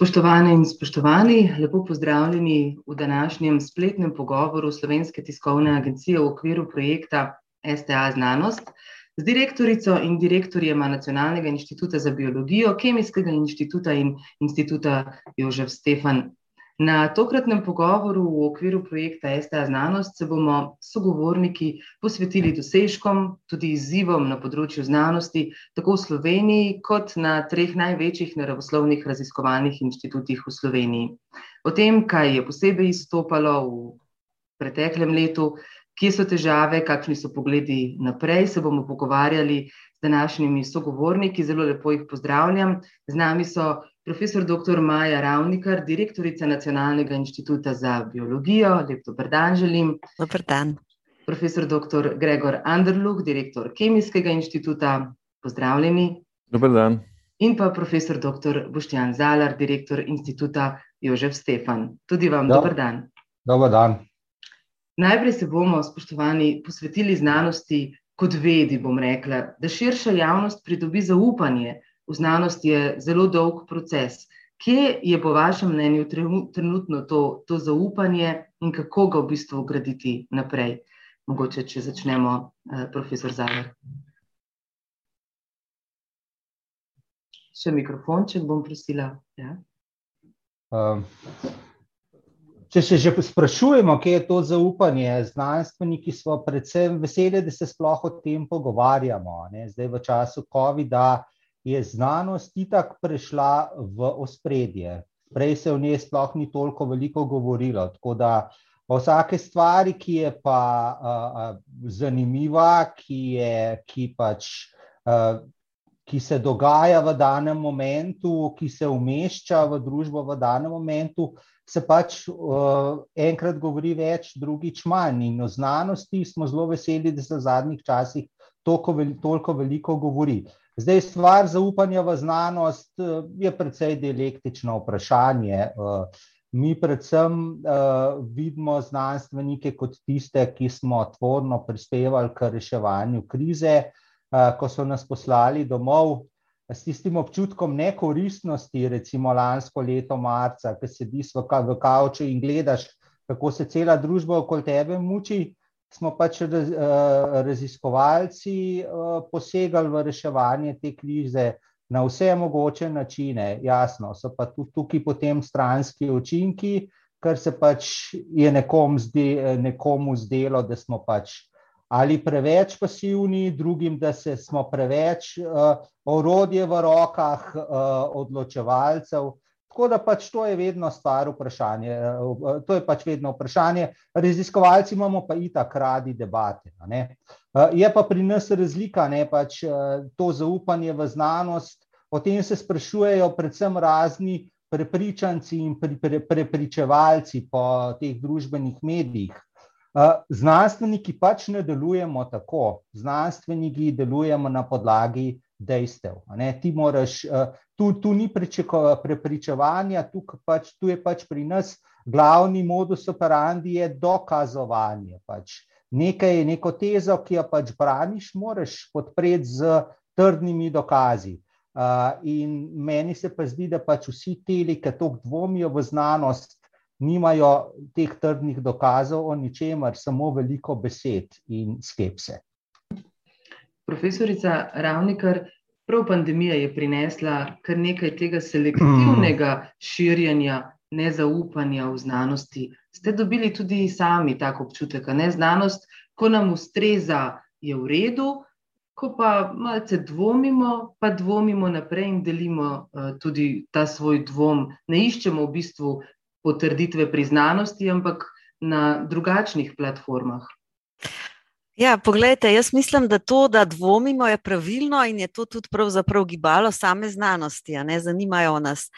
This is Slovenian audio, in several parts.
Spoštovane in spoštovani, lepo pozdravljeni v današnjem spletnem pogovoru Slovenske tiskovne agencije v okviru projekta STA Znanost z direktorico in direktorjema Nacionalnega inštituta za biologijo, Kemijskega inštituta in inštituta Jožef Stefan Na tokratnem pogovoru v okviru projekta STA Znanost se bomo sogovorniki posvetili dosežkom, tudi izzivom na področju znanosti, tako v Sloveniji, kot na treh največjih naravoslovnih raziskovalnih inštitutih v Sloveniji. O tem, kaj je posebej izstopalo v preteklem letu, kje so težave, kakšni so pogledi naprej, se bomo pogovarjali z današnjimi sogovorniki. Zelo lepo jih pozdravljam. Z nami so profesor dr. Maja Ravnikar, direktorica Nacionalnega inštituta za biologijo. Lep dober dan želim. Dober dan. Profesor dr. Gregor Anderluh, direktor Kemijskega inštituta. Pozdravljeni. Dober dan. In pa profesor dr. Boštjan Zalar, direktor inštituta Jožef Stefan. Tudi vam Do. dober dan. Dober dan. Najprej se bomo, spoštovani, posvetili znanosti kot vedi, bom rekla, da širša javnost pridobi zaupanje v znanosti je zelo dolg proces. Kje je po vašem mnenju trenutno to, to zaupanje in kako ga v bistvu graditi naprej? Mogoče, če začnemo, eh, profesor Zaver. Še mikrofonček bom prosila. Ja. Um, če se že sprašujemo, kje je to zaupanje, znanstveniki smo predvsem veseli, da se sploh o tem pogovarjamo. Ne? Zdaj v času COVID-a je znanost itak prešla v ospredje. Prej se o njej sploh ni toliko veliko govorilo. Tako da o vsake stvari, ki je pa uh, zanimiva, ki, je, ki, pač, uh, ki se dogaja v danem momentu, ki se umešča v družbo v danem momentu, se pač uh, enkrat govori več, drugič manj. In o znanosti smo zelo veseli, da se v zadnjih časih toliko, toliko veliko govori. Zdaj, stvar zaupanja v znanost eh, je precej dialektično vprašanje. Eh, mi, predvsem, eh, vidimo znanstvenike kot tiste, ki smo tvorno prispevali k reševanju krize, ko so nas poslali domov s tistim občutkom nekoristnosti, recimo lansko leto marca, ki sediš v kavču in gledaš, kako se cela družba okoli tebe muči smo pač uh, raziskovalci uh, posegali v reševanje te krize na vse mogoče načine. Jasno, so pa tudi tukaj potem stranski učinki, ker se pač je nekom zde, nekomu zdelo, da smo pač ali preveč pasivni, drugim, da se smo preveč uh, orodje v rokah uh, odločevalcev. Tako da pač to je vedno stvar vprašanja. To je pač vedno vprašanje. Raziskovalci imamo pa itak radi debate. Je pa pri nas razlika, ne pač to zaupanje v znanost. O tem se sprašujejo predvsem razni prepričanci in prepričevalci po teh družbenih medijih. Znanstveniki pač ne delujemo tako. Znanstveniki delujemo na podlagi dejstev. Moraš, eh, tu, tu ni prepričevanja, tu, pač, tu je pač pri nas glavni modus operandi dokazovanje. Pač. Nekaj, neko tezo, ki jo pač braniš, moraš podpreti z trdnimi dokazi. Uh, in meni se pa zdi, da pač vsi ti, ki tako dvomijo v znanost, nimajo teh trdnih dokazov o ničemer, samo veliko besed in skepse. Profesorica Ravnikar, prav pandemija je prinesla kar nekaj tega selektivnega širjenja nezaupanja v znanosti. Ste dobili tudi sami tako občutek, da znanost, ko nam ustreza, je v redu, ko pa malce dvomimo, pa dvomimo naprej in delimo uh, tudi ta svoj dvom. Ne iščemo v bistvu potrditve pri znanosti, ampak na drugačnih platformah. Ja, poglejte, jaz mislim, da to, da dvomimo, je pravilno in je to tudi pravzaprav gibalo same znanosti. Zanimajo nas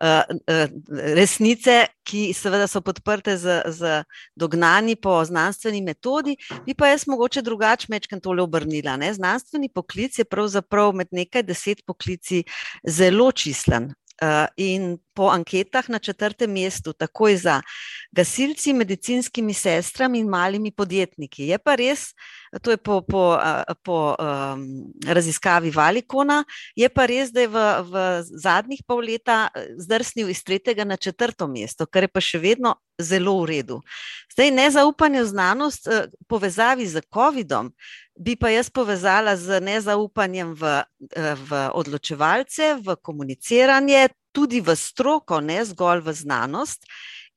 uh, uh, resnice, ki seveda so podprte z, z dognani po znanstveni metodi, bi pa jaz mogoče drugače mečkam tole obrnila. Ne? Znanstveni poklic je pravzaprav med nekaj deset poklici zelo čislen. Eh, in po anketah na četrtem mestu, takoj za gasilci, medicinskimi sestrami in malimi podjetniki. Je pa res, to je po, po, po um, raziskavi Valikona. Je pa res, da je v, v zadnjih pol leta zdrsnil iz tretjega na četrto mesto, kar je pa še vedno zelo v redu. Zdaj, nezaupanje v znanost, povezavi z COVID-om, bi pa jaz povezala z nezaupanjem v, v odločevalce, v komuniciranje, tudi v stroko, ne zgolj v znanost.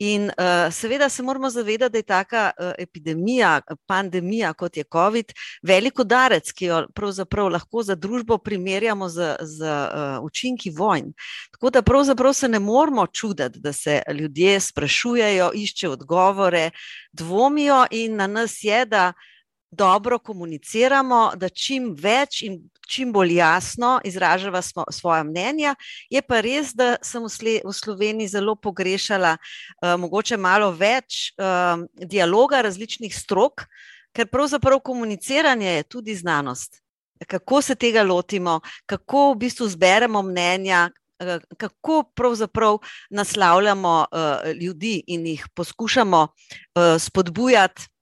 In uh, seveda se moramo zavedati, da je taka uh, epidemija, pandemija kot je COVID, velik udarec, ki jo pravzaprav lahko za družbo primerjamo z, z uh, učinki vojn. Tako da pravzaprav se ne moramo čuditi, da se ljudje sprašujejo, iščejo odgovore, dvomijo in na nas je, da dobro komuniciramo, da čim več in čim bolj jasno izražava svoje mnenja. Je pa res, da sem v Sloveniji zelo pogrešala uh, mogoče malo več uh, dialoga različnih strok, ker pravzaprav komuniciranje je tudi znanost. Kako se tega lotimo, kako v bistvu zberemo mnenja, eh, kako pravzaprav naslavljamo uh, ljudi in jih poskušamo uh, spodbujati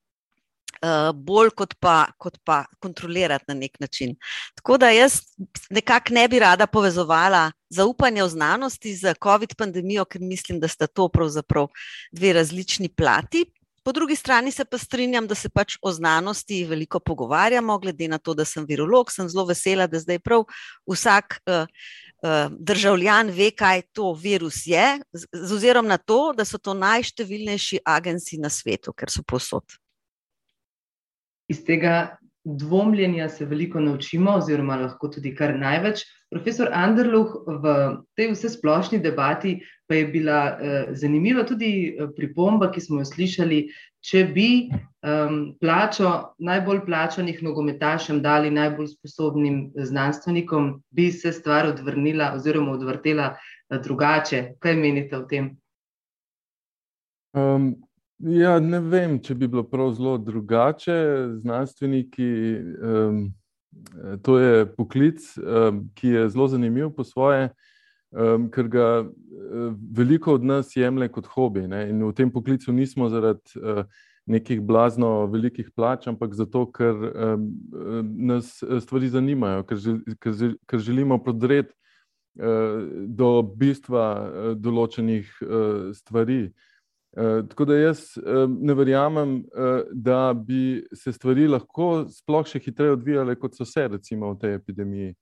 bolj kot pa, kot pa kontrolirati na nek način. Tako da jaz nekako ne bi rada povezovala zaupanja v znanosti z COVID pandemijo, ker mislim, da sta to pravzaprav dve različni plati. Po drugi strani se pa strinjam, da se pač o znanosti veliko pogovarjamo, glede na to, da sem virolog, sem zelo vesela, da zdaj prav vsak uh, uh, državljan ve, kaj to virus je, z, z ozirom na to, da so to najštevilnejši agenci na svetu, ker so posod iz tega dvomljenja se veliko naučimo, oziroma lahko tudi kar največ. Profesor Anderluh, v tej vse splošni debati pa je bila eh, zanimiva tudi eh, pripomba, ki smo jo slišali, če bi um, plačo najbolj plačanih nogometašem dali najbolj sposobnim znanstvenikom, bi se stvar odvrnila oziroma odvrtela eh, drugače. Kaj menite o tem? Um, Ja, ne vem, če bi bilo prav zelo drugače. Znanstveniki, um, to je poklic, um, ki je zelo zanimiv po svoje, um, ker ga um, veliko od nas jemlje kot hobi. Ne? In v tem poklicu nismo zaradi uh, nekih blazno velikih plač, ampak zato, ker um, nas stvari zanimajo, ker, žel, ker, ker želimo prodreti uh, do bistva uh, določenih uh, stvari. Uh, tako da jaz uh, ne verjamem, uh, da bi se stvari lahko sploh še hitreje odvijale, kot so se, recimo, v tej epidemiji.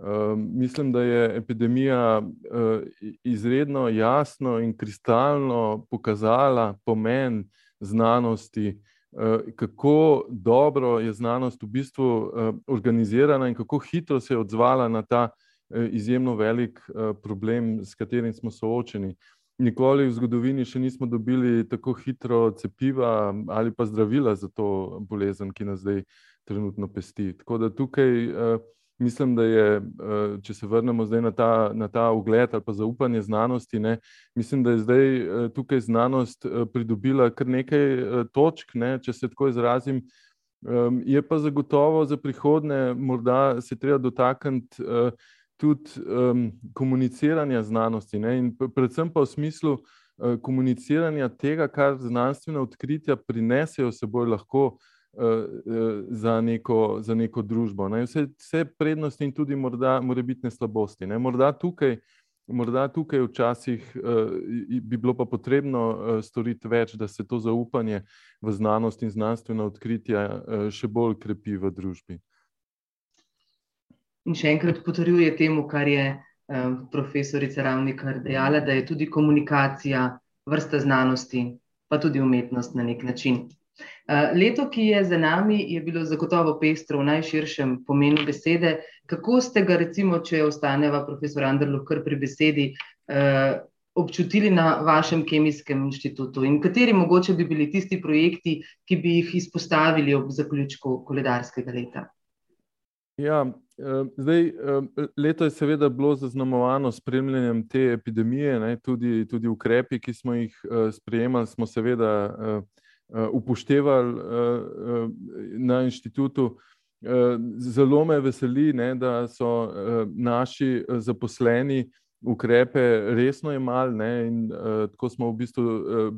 Uh, mislim, da je epidemija uh, izredno jasno in kristalno pokazala pomen znanosti, uh, kako dobro je znanost v bistvu uh, organizirana in kako hitro se je odzvala na ta uh, izjemno velik uh, problem, s katerim smo soočeni. Nikoli v zgodovini še nismo dobili tako hitro cepiva ali pa zdravila za to bolezen, ki nas zdaj trenutno pesti. Tako da tukaj uh, mislim, da je, uh, če se vrnemo zdaj na ta, na ta ugled ali pa zaupanje znanosti, ne, mislim, da je zdaj uh, tukaj znanost pridobila kar nekaj točk, ne, če se tako izrazim. Je pa zagotovo za prihodne, morda se treba dotakniti. Uh, tudi um, komuniciranja znanosti, ne? in predvsem pa v smislu uh, komuniciranja tega, kar znanstvena odkritja prinesejo seboj lahko uh, uh, za, neko, za neko družbo. Ne? Vse, vse prednosti in tudi morda morebitne slabosti. Ne? Morda tukaj. Morda tukaj včasih uh, bi bilo pa potrebno uh, storiti več, da se to zaupanje v znanost in znanstvena odkritja uh, še bolj krepi v družbi. In še enkrat potrjuje temu, kar je um, profesorica Ravnikar dejala, da je tudi komunikacija vrsta znanosti, pa tudi umetnost na nek način. Uh, leto, ki je za nami, je bilo zagotovo pestro v najširšem pomenu besede. Kako ste ga, recimo, če ostaneva profesor Andrlo kar pri besedi, uh, občutili na vašem kemijskem inštitutu in kateri mogoče bi bili tisti projekti, ki bi jih izpostavili ob zaključku koledarskega leta? Ja, eh, zdaj, eh, leto je seveda bilo zaznamovano s spremljanjem te epidemije, ne, tudi, tudi ukrepi, ki smo jih eh, sprejemali, smo seveda upoštevali na inštitutu. Zelo me veseli, ne, da so naši zaposleni ukrepe resno imali ne, in tako smo v bistvu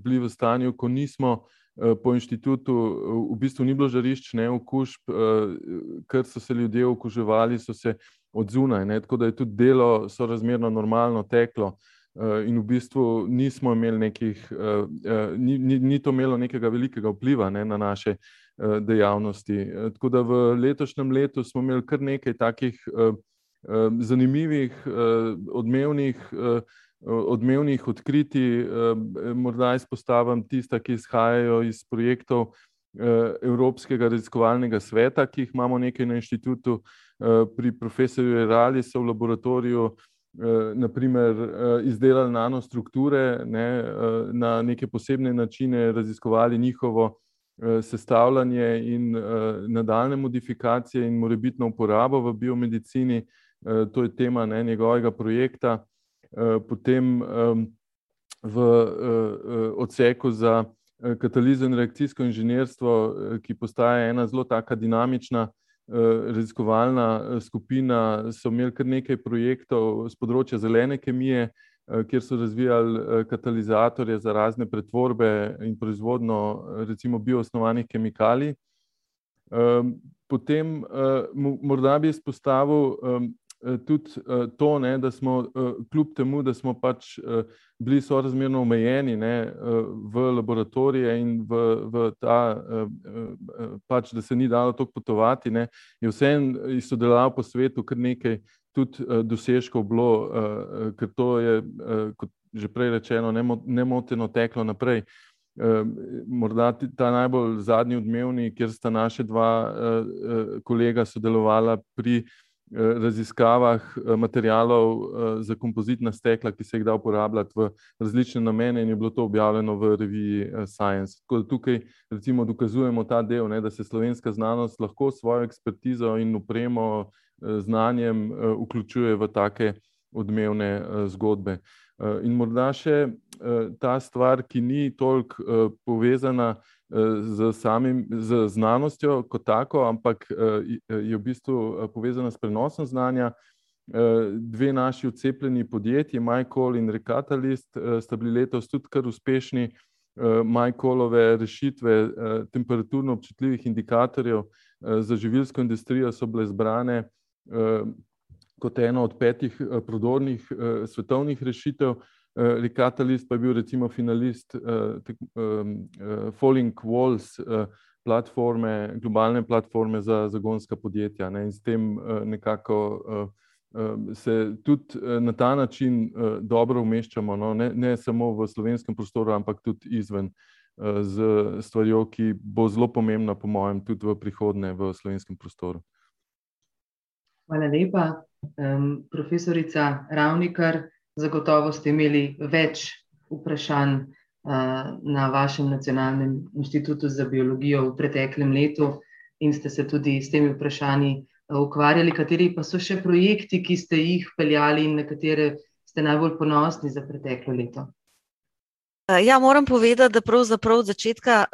bili v stanju, ko nismo po inštitutu v bistvu ni bilo žarišč, ne okužb, ker so se ljudje okuževali, so se odzunaj. Ne? Tako da je tudi delo sorazmerno normalno teklo. In v bistvu nismo imeli nekih, ni, ni, ni to imelo nekega velikega vpliva ne, na naše dejavnosti. Tako da v letošnjem letu smo imeli kar nekaj takih zanimivih, odmevnih, odmevnih odkritij. Morda izpostavim tista, ki izhajajo iz projektov Evropskega raziskovalnega sveta, ki jih imamo nekaj na inštitutu, pri profesorju Rali so v laboratoriju naprimer izdelali nanostrukture, ne, na neke posebne načine raziskovali njihovo sestavljanje in nadaljne modifikacije in morebitno uporabo v biomedicini. To je tema ne, njegovega projekta. Potem v odseku za katalizo in reakcijsko inženirstvo, ki postaja ena zelo taka dinamična raziskovalna skupina, so imeli kar nekaj projektov z področja zelene kemije, kjer so razvijali katalizatorje za razne pretvorbe in proizvodnjo recimo bioosnovanih kemikalij. Potem morda bi izpostavil tudi to, ne, da smo kljub temu, da smo pač bili sorazmerno omejeni, ne, v laboratorije in v, v ta, pač, da se ni dalo toliko potovati, ne, je vseeno iz sodelovanj po svetu kar nekaj tudi dosežkov bilo, ker to je, kot že prej rečeno, nemoteno teklo naprej. Morda ta najbolj zadnji odmevni, kjer sta naša dva kolega sodelovala pri raziskavah materialov za kompozitna stekla, ki se jih da uporabljati v različne namene in je bilo to objavljeno v reviji Science. Tako da tukaj recimo dokazujemo ta del, ne, da se slovenska znanost lahko svojo ekspertizo in opremo, znanjem vključuje v take odmevne zgodbe. In morda še ta stvar, ki ni toliko povezana s samim, z znanostjo kot tako, ampak je v bistvu povezana s prenosom znanja. Dve naši odcepljeni podjetji, MyCall in Recatalyst, sta bili letos tudi kar uspešni. MyCallove rešitve temperaturno občutljivih indikatorjev za živilsko industrijo so bile izbrane kot eno od petih prodornih svetovnih rešitev. Recatalyst pa je bil recimo finalist Falling Walls platforme, globalne platforme za zagonska podjetja, ne, in s tem nekako se tudi na ta način dobro umeščamo, no, ne, ne samo v slovenskem prostoru, ampak tudi izven s stvarjo, ki bo zelo pomembna, po mojem, tudi v prihodnje v slovenskem prostoru. Hvala lepa. Profesorica Ravnikar, zagotovo ste imeli več vprašanj na vašem Nacionalnem inštitutu za biologijo v preteklem letu in ste se tudi s temi vprašanji ukvarjali. Kateri pa so še projekti, ki ste jih peljali in na katere ste najbolj ponosni za preteklo leto? Ja, moram povedati, da pravzaprav od začetka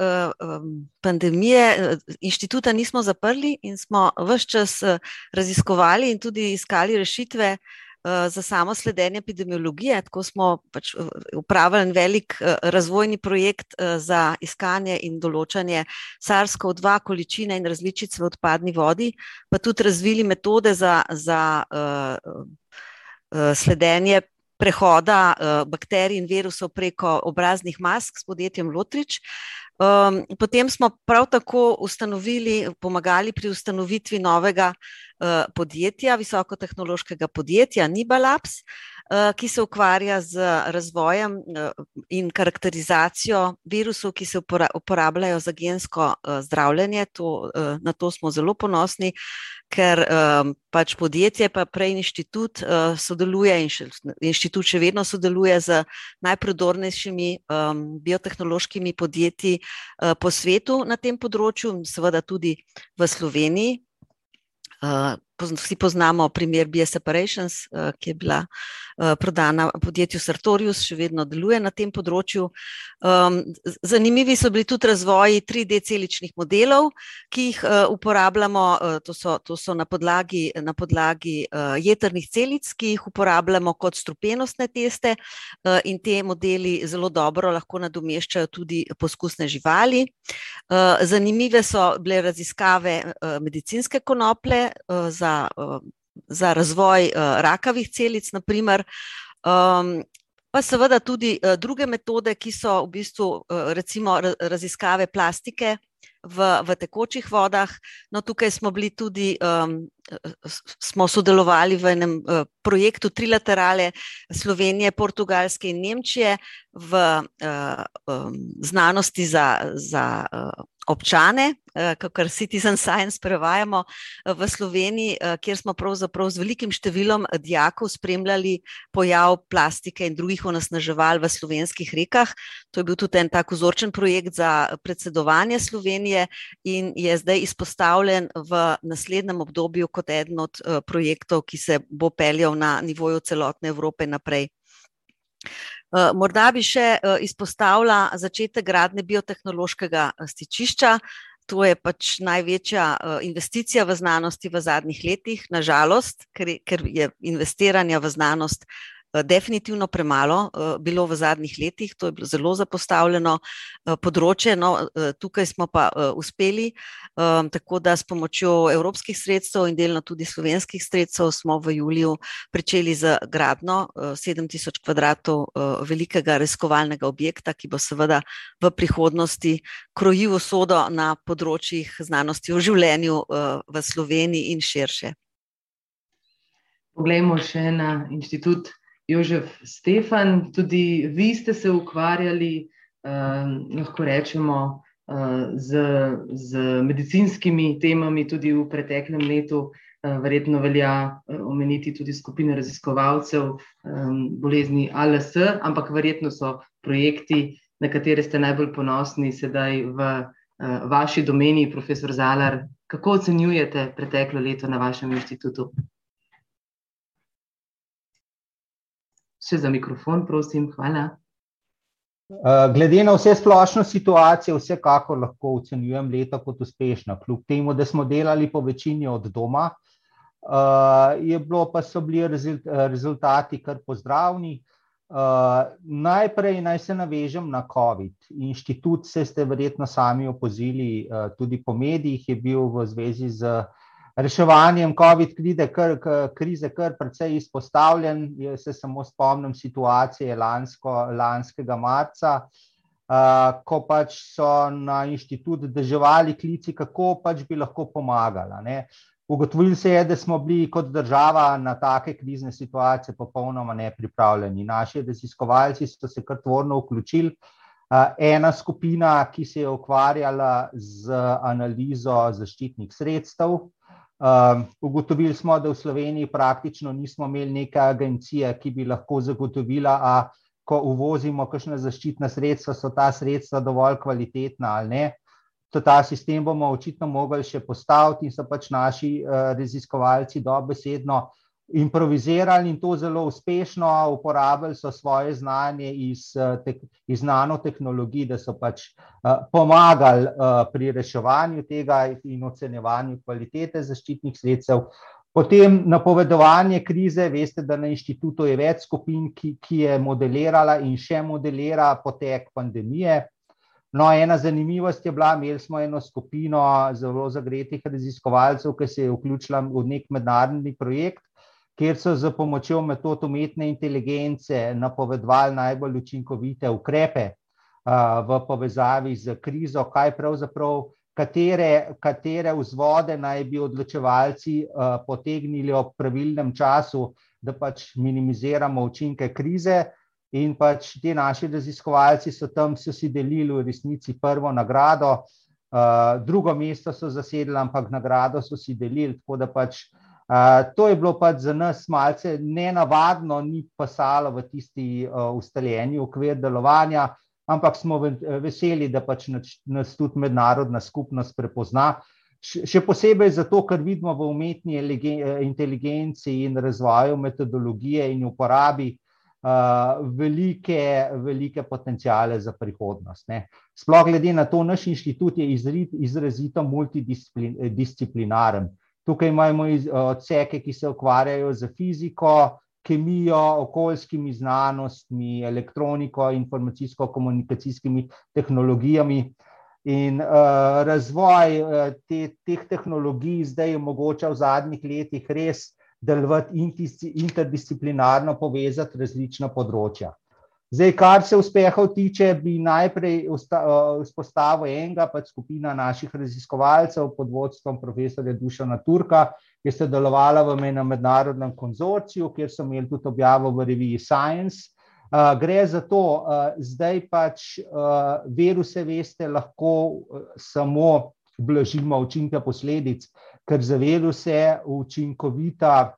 pandemije inštituta nismo zaprli in smo ves čas raziskovali in tudi iskali rešitve za samo sledenje epidemiologije. Tako smo pač opravili en velik razvojni projekt za iskanje in določanje SARS-CoV-dva količine in različic v odpadni vodi, pa tudi razvili metode za, za sledenje prehoda bakterij in virusov preko obraznih mask s podjetjem Lotrič. Potem smo prav tako ustanovili, pomagali pri ustanovitvi novega podjetja, visokotehnološkega podjetja Nibalabs, ki se ukvarja z razvojem in karakterizacijo virusov, ki se uporabljajo za gensko zdravljenje. To, na to smo zelo ponosni, ker pač podjetje pa prej inštitut sodeluje in inštitut še vedno sodeluje z najprodornejšimi biotehnološkimi podjetji po svetu na tem področju, seveda tudi v Sloveniji. Vsi poznamo primer Bioseparations, ki je bila prodana podjetju Sartorius, še vedno deluje na tem področju. Zanimivi so bili tudi razvoji 3D celičnih modelov, ki jih uporabljamo, to so, to so na podlagi, na podlagi jetrnih celic, ki jih uporabljamo kot strupenostne teste in te modeli zelo dobro lahko nadomeščajo tudi poskusne živali. Zanimive so bile raziskave medicinske konople za za razvoj uh, rakavih celic, naprimer, um, pa seveda tudi uh, druge metode, ki so v bistvu uh, recimo raziskave plastike v, v tekočih vodah. No, tukaj smo bili tudi. Um, Smo sodelovali v enem uh, projektu Trilaterale Slovenije, Portugalske in Nemčije v uh, um, znanosti za, za uh, občane, eh, kar Citizen Science prevajamo eh, v Sloveniji, eh, kjer smo pravzaprav z velikim številom dijakov spremljali pojav plastike in drugih onesnaževal v slovenskih rekah. To je bil tudi en tak vzorčen projekt za predsedovanje Slovenije in je zdaj izpostavljen v naslednjem obdobju kot eden od projektov, ki se bo peljal na nivoju celotne Evrope naprej. Eh, morda bi še eh, izpostavila začetek gradnje biotehnološkega eh, stičišča. To je pač največja investicija v znanosti v zadnjih letih, nažalost, ker je investiranja v znanost Eh, definitivno premalo eh, bilo v zadnjih letih, to je bilo zelo zapostavljeno eh, področje. No, tukaj smo pa uspeli, tako da s pomočjo evropskih sredstev in delno tudi slovenskih sredstev smo v juliju pričeli z gradno 7000 kvadratov velikega reskovalnega objekta, ki bo seveda v prihodnosti krojil usodo na področjih znanosti o življenju v Sloveniji in širše. Poglejmo še na inštitut Jožef Stefan, tudi vi ste se ukvarjali, uh, lahko rečemo, uh, z, z medicinskimi temami tudi v preteklem letu. Uh, verjetno velja uh, omeniti tudi skupino raziskovalcev um, bolezni ALS, ampak verjetno so projekti, na katere ste najbolj ponosni sedaj v uh, vaši domeni, profesor Zalar. Kako ocenjujete preteklo leto na vašem inštitutu? Še za mikrofon, prosim, hvala. Eh, glede na vse splošno situacijo, vsekakor lahko ocenjujem leto kot uspešno. Kljub temu, da smo delali po večini od doma, eh, bilo, pa so bili rezultati kar pozdravni. Uh, najprej naj se navežem na COVID. Inštitut, se ste verjetno sami opozili, tudi po medijih, je bil v zvezi z reševanjem COVID krize kar, krize kar precej izpostavljen. Jaz se samo spomnim situacije lansko, lanskega marca, uh, ko pač so na inštitut državali klici, kako pač bi lahko pomagala. Ne. Ugotovili se je, da smo bili kot država na take krizne situacije popolnoma nepripravljeni. Naši raziskovalci so se kar tvorno vključili. Ena skupina, ki se je ukvarjala z analizo zaščitnih sredstev, Um, ugotovili smo, da v Sloveniji praktično nismo imeli neke agencije, ki bi lahko zagotovila, da ko uvozimo kakšne zaščitne sredstva, so ta sredstva dovolj kvalitetna ali ne. To ta sistem bomo očitno mogli še postaviti in so pač naši uh, raziskovalci dobesedno uh, improvizirali in to zelo uspešno, uporabili so svoje znanje iz, eh, iz nanotehnologij, da so pač uh, pomagali uh, pri reševanju tega in ocenjevanju kvalitete zaščitnih sredstev. Potem napovedovanje krize, veste, da na inštitutu je več skupin, ki, ki je modelirala in še modelira potek pandemije. No, ena zanimivost je bila, imeli smo eno skupino zelo zagretih raziskovalcev, ki se je vključila v nek mednarodni projekt, kjer so z pomočjo metod umetne inteligence napovedovali najbolj učinkovite ukrepe v povezavi z krizo, kaj pravzaprav, katere, katere vzvode naj bi odločevalci potegnili ob pravilnem času, da pač minimiziramo učinke krize. In pač ti naši raziskovalci so tam so si delili v resnici prvo nagrado, uh, drugo mesto so zasedli, ampak nagrado so si delili, tako da pač uh, to je bilo pač za nas malce nenavadno, ni pasalo v tisti uh, ustaljeni okvir delovanja, ampak smo veseli, da pač nas tudi mednarodna skupnost prepozna. Še posebej zato, ker vidimo v umetni inteligenci in razvoju metodologije in uporabi uh, velike, velike potencijale za prihodnost. Ne. Sploh glede na to, naš inštitut je izrit, izrazito multidisciplinaren. Tukaj imamo odseke, ki se ukvarjajo z fiziko, kemijo, okoljskimi znanostmi, elektroniko, informacijsko-komunikacijskimi tehnologijami. In uh, razvoj uh, te, teh tehnologij zdaj omogoča v zadnjih letih res delovati interdisciplinarno, povezati različna področja. Zdaj, kar se uspehov tiče, bi najprej vzpostavil enega, pa skupina naših raziskovalcev pod vodstvom profesorja Dušana Turka, ki je sodelovala v enem mednarodnem konzorciju, kjer so imeli tudi objavo v reviji Science. Uh, gre za to, uh, zdaj pač uh, viruse, veste, lahko samo blažimo učinke posledic, ker za viruse učinkovita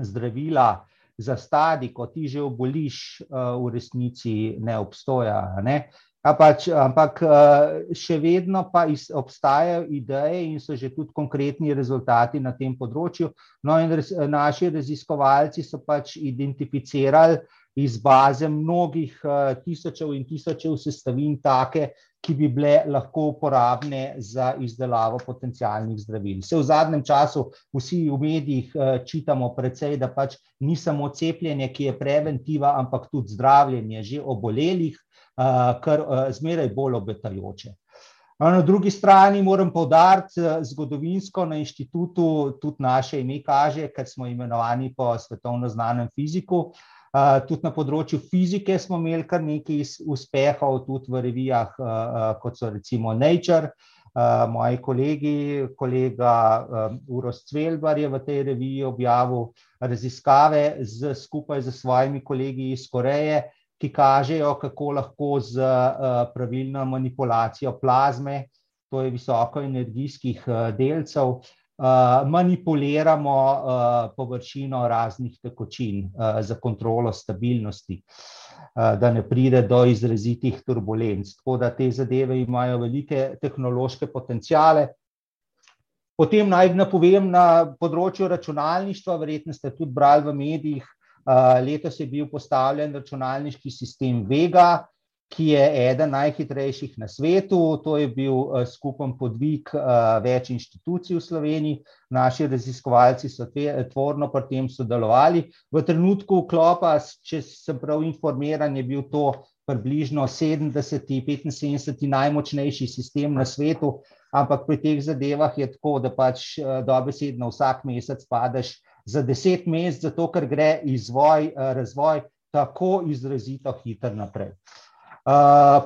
zdravila za stadi, ko ti že oboliš, uh, v resnici ne obstoja. Ne? Pač, ampak uh, še vedno pa iz, obstajajo ideje in so že tudi konkretni rezultati na tem področju. No, in res, naši raziskovalci so pač identificirali iz baze mnogih uh, tisočev in tisočev sestavin, take, ki bi bile lahko uporabne za izdelavo potencijalnih zdravil. Se v zadnjem času vsi v medijih uh, čitamo precej, da pač ni samo cepljenje, ki je preventiva, ampak tudi zdravljenje že obolelih, uh, kar zmeraj bolj obetajoče. Na drugi strani moram povdariti, zgodovinsko na inštitutu tudi naše ime kaže, ker smo imenovani po svetovno znanem fiziku. Uh, tudi na področju fizike smo imeli kar nekaj uspehov, tudi v revijah, kot so recimo Nature. Moji kolegi, kolega Uroš Cvelbar je v tej reviji objavil raziskave z, skupaj z svojimi kolegi iz Koreje, ki kažejo, kako lahko z pravilno manipulacijo plazme, to je visokoenergijskih delcev, uh, manipuliramo uh, površino raznih tekočin uh, za kontrolo stabilnosti, da ne pride do izrazitih turbulenc. Tako da te zadeve imajo velike tehnološke potencijale. Potem naj napovem na področju računalništva, verjetno ste tudi brali v medijih, letos je bil postavljen računalniški sistem Vega, ki je eden najhitrejših na svetu. To je bil uh, skupen podvig uh, več inštitucij v Sloveniji. Naši raziskovalci so te, tvorno pri tem sodelovali. V trenutku vklopa, če sem prav informiran, je bil to približno 70-75 najmočnejši sistem na svetu, ampak pri teh zadevah je tako, da pač uh, dobesedno vsak mesec padeš za deset mesecev, zato ker gre izvoj, uh, razvoj tako izrazito hiter naprej.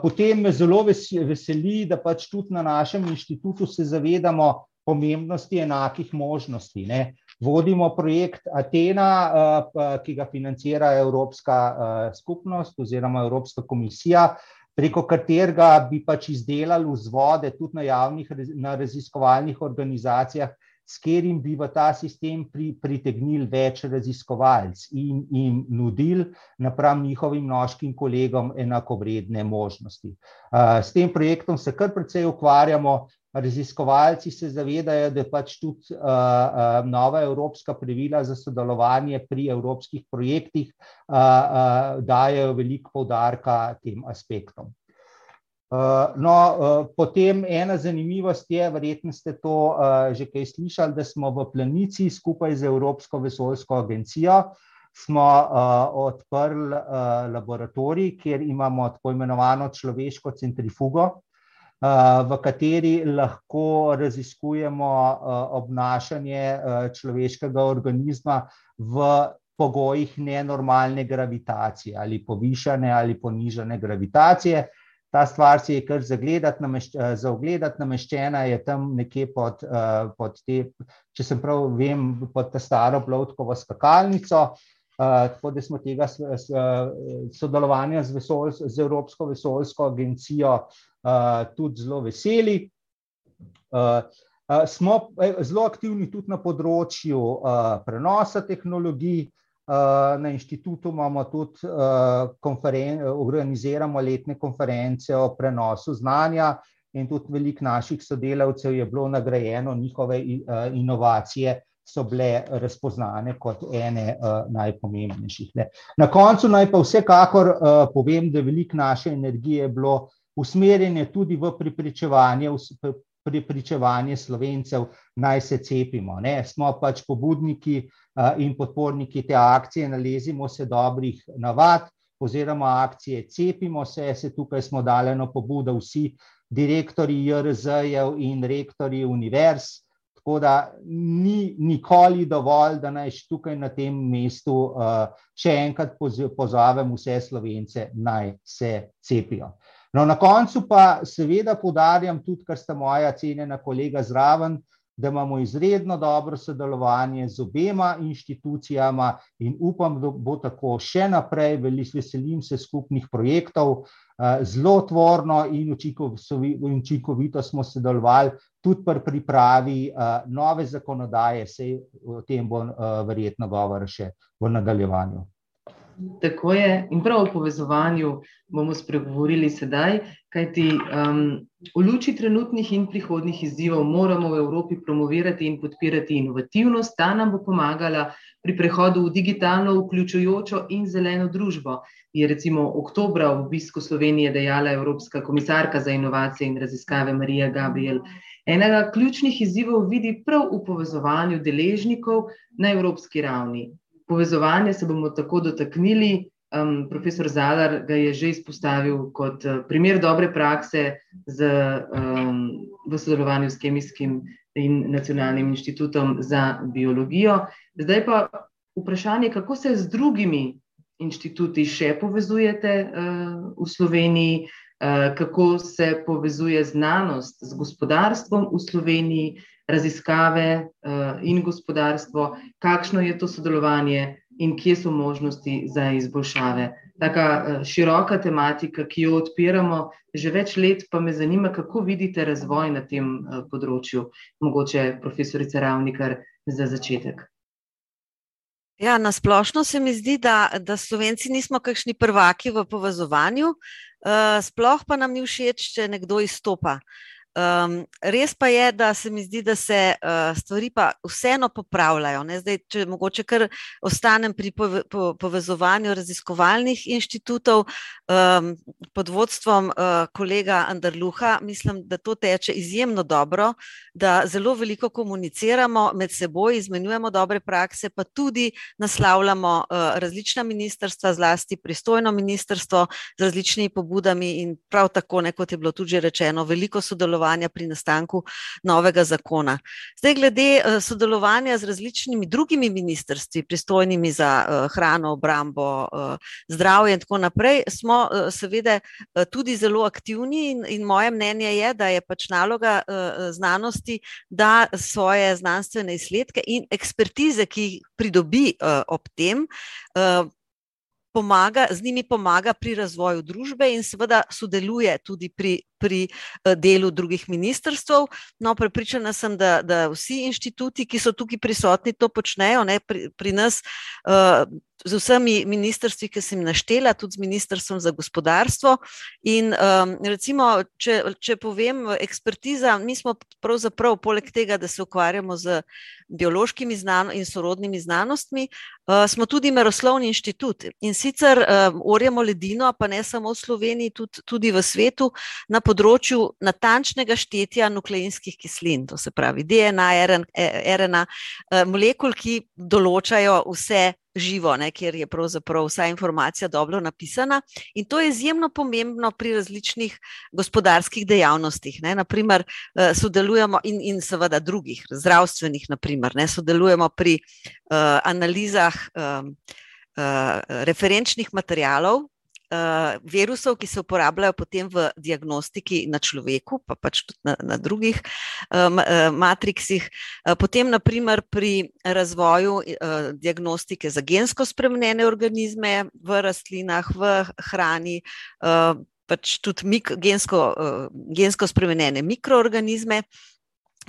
Potem me zelo veseli, da pač tudi na našem inštitutu se zavedamo pomembnosti enakih možnosti. Ne. Vodimo projekt Atena, ki ga financira Evropska skupnost oziroma Evropska komisija, preko katerega bi pač izdelali vzvode tudi na javnih, na raziskovalnih organizacijah, s katerim bi v ta sistem pri, pritegnili več raziskovalcev in jim nudili napram njihovim noškim kolegom enakovredne možnosti. S tem projektom se kar precej ukvarjamo. Raziskovalci se zavedajo, da pač tudi uh, uh, nova evropska pravila za sodelovanje pri evropskih projektih uh, uh, dajo veliko poudarka tem aspektom. Eh, no, uh, potem ena zanimivost je, verjetno ste to uh, že kaj slišali, da smo v Planici skupaj z Evropsko vesoljsko agencijo smo odprli laboratorij, kjer imamo tako imenovano človeško centrifugo, v kateri lahko raziskujemo obnašanje človeškega organizma v pogojih nenormalne gravitacije ali povišane ali ponižane gravitacije. Ta stvar si je kar zagledati, namešč, eh, za ogledati nameščena je tam nekje pod, uh, pod te, če sem prav vem, pod ta staro plovtkovo skakalnico. Uh, tako da smo tega sodelovanja z, vesol, z Evropsko vesoljsko agencijo tudi zelo veseli. Smo zelo aktivni tudi na področju prenosa tehnologij. Uh, Eh, na inštitutu imamo tudi eh, organiziramo letne konference o prenosu znanja in tudi veliko naših sodelavcev je bilo nagrajeno, njihove inovacije so bile razpoznane kot ene najpomembnejših. Na koncu naj pa vsekakor povem, da veliko naše energije je bilo usmerjene tudi v prepričevanje, prepričevanje Slovencev, naj se cepimo. Ne. Smo pač pobudniki in podporniki te akcije, nalezimo se dobrih navad oziroma akcije Cepimo se, se tukaj smo dali eno pobudo vsi direktorji JRZ-jev in rektorji univerz, tako da ni nikoli dovolj, da naj tukaj na tem mestu še enkrat pozovem vse Slovence, naj se cepijo. No, na koncu pa seveda poudarjam tudi, kar sta moja cenjena kolega zraven, da imamo izredno dobro sodelovanje z obema inštitucijama in upam, da bo tako še naprej, veselim se skupnih projektov, zelo tvorno in učinkovito smo sodelovali tudi pri pripravi nove zakonodaje, saj o tem bo verjetno govora še v nadaljevanju. Tako je, in prav o povezovanju bomo spregovorili sedaj, kajti v luči trenutnih in prihodnjih izzivov moramo v Evropi promovirati in podpirati inovativnost, ta nam bo pomagala pri prehodu v digitalno vključujočo in zeleno družbo, je recimo oktobra ob obisku Slovenije dejala evropska komisarka za inovacije in raziskave Marija Gabriel. Enega ključnih izzivov vidi prav v povezovanju deležnikov na evropski ravni. Povezovanja se bomo tako dotaknili, profesor Zalar ga je že izpostavil kot primer dobre prakse z v sodelovanju s Kemijskim in Nacionalnim inštitutom za biologijo. Zdaj pa vprašanje, kako se z drugimi inštituti še povezujete v Sloveniji, kako se povezuje znanost z gospodarstvom v Sloveniji, raziskave in gospodarstvo, kakšno je to sodelovanje in kje so možnosti za izboljšave. Taka široka tematika, ki jo odpiramo že več let, pa me zanima, kako vidite razvoj na tem področju. Mogoče profesorica Ravnikar za začetek. Ja, na splošno se mi zdi, da, da Slovenci nismo kakšni prvaki v povezovanju, sploh pa nam ni všeč, če nekdo izstopa. Um, res pa je, da se mi zdi, da se uh, stvari pa vseeno popravljajo. Zdaj, če mogoče kar ostanem pri pove, po, povezovanju raziskovalnih inštitutov um, pod vodstvom uh, kolega Andrluha, mislim, da to teče izjemno dobro, da zelo veliko komuniciramo med seboj, izmenjujemo dobre prakse, pa tudi naslavljamo uh, različna ministrstva, zlasti pristojno ministrstvo z različnimi pobudami in prav tako, ne, kot je bilo tudi rečeno, veliko sodelovanja sodelovanja pri nastanku novega zakona. Zdaj, glede sodelovanja z različnimi drugimi ministrstvi, pristojnimi za hrano, obrambo, zdravje in tako naprej, smo seveda tudi zelo aktivni in, in moje mnenje je, da je pač naloga znanosti, da svoje znanstvene izsledke in ekspertize, ki jih pridobi ob tem, pomaga, z njimi pomaga pri razvoju družbe in seveda sodeluje tudi pri, pri delu drugih ministrstev. No, prepričana sem, da, da vsi inštituti, ki so tukaj prisotni, to počnejo, ne, pri, pri nas. Uh, z vsemi ministrstvi, ki sem naštela, tudi z ministrstvom za gospodarstvo. In um, recimo, če, če povem, ekspertiza, mi smo pravzaprav, poleg tega, da se ukvarjamo z biološkimi znanostmi in sorodnimi znanostmi, uh, smo tudi meroslovni inštitut. In sicer um, orjemo ledino, pa ne samo v Sloveniji, tudi, tudi v svetu, na področju natančnega štetja nukleinskih kislin, to se pravi DNA, RNA, molekul, ki določajo vse živo, ne, kjer je pravzaprav vsa informacija dobro napisana. In to je izjemno pomembno pri različnih gospodarskih dejavnostih. Ne, naprimer, sodelujemo in, in seveda drugih, zdravstvenih, naprimer, ne, sodelujemo pri uh, analizah um, uh, referenčnih materialov, uh, virusov, ki se uporabljajo potem v diagnostiki na človeku, pa pač tudi na, na drugih um, uh, matriksih, uh, potem naprimer pri razvoju uh, diagnostike za gensko spremenjene organizme v rastlinah, v hrani. Uh, Pač tudi mik, gensko, uh, gensko spremenjene mikroorganizme,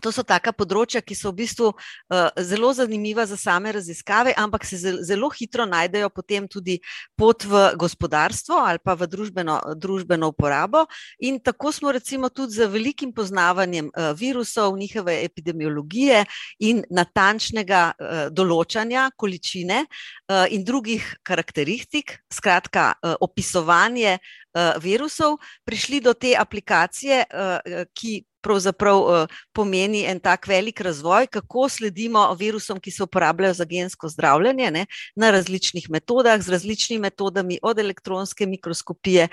To so taka področja, ki so v bistvu uh, zelo zanimiva za same raziskave, ampak se zelo hitro najdejo potem tudi pot v gospodarstvo ali pa v družbeno, družbeno uporabo. In tako smo recimo tudi z velikim poznavanjem uh, virusov, njihove epidemiologije in natančnega uh, določanja količine uh, in drugih karakteristik, skratka, uh, opisovanje uh, virusov, prišli do te aplikacije, uh, ki pravzaprav pomeni en tak velik razvoj, kako sledimo virusom, ki se uporabljajo za gensko zdravljenje ne, na različnih metodah, z različnimi metodami, od elektronske mikroskopije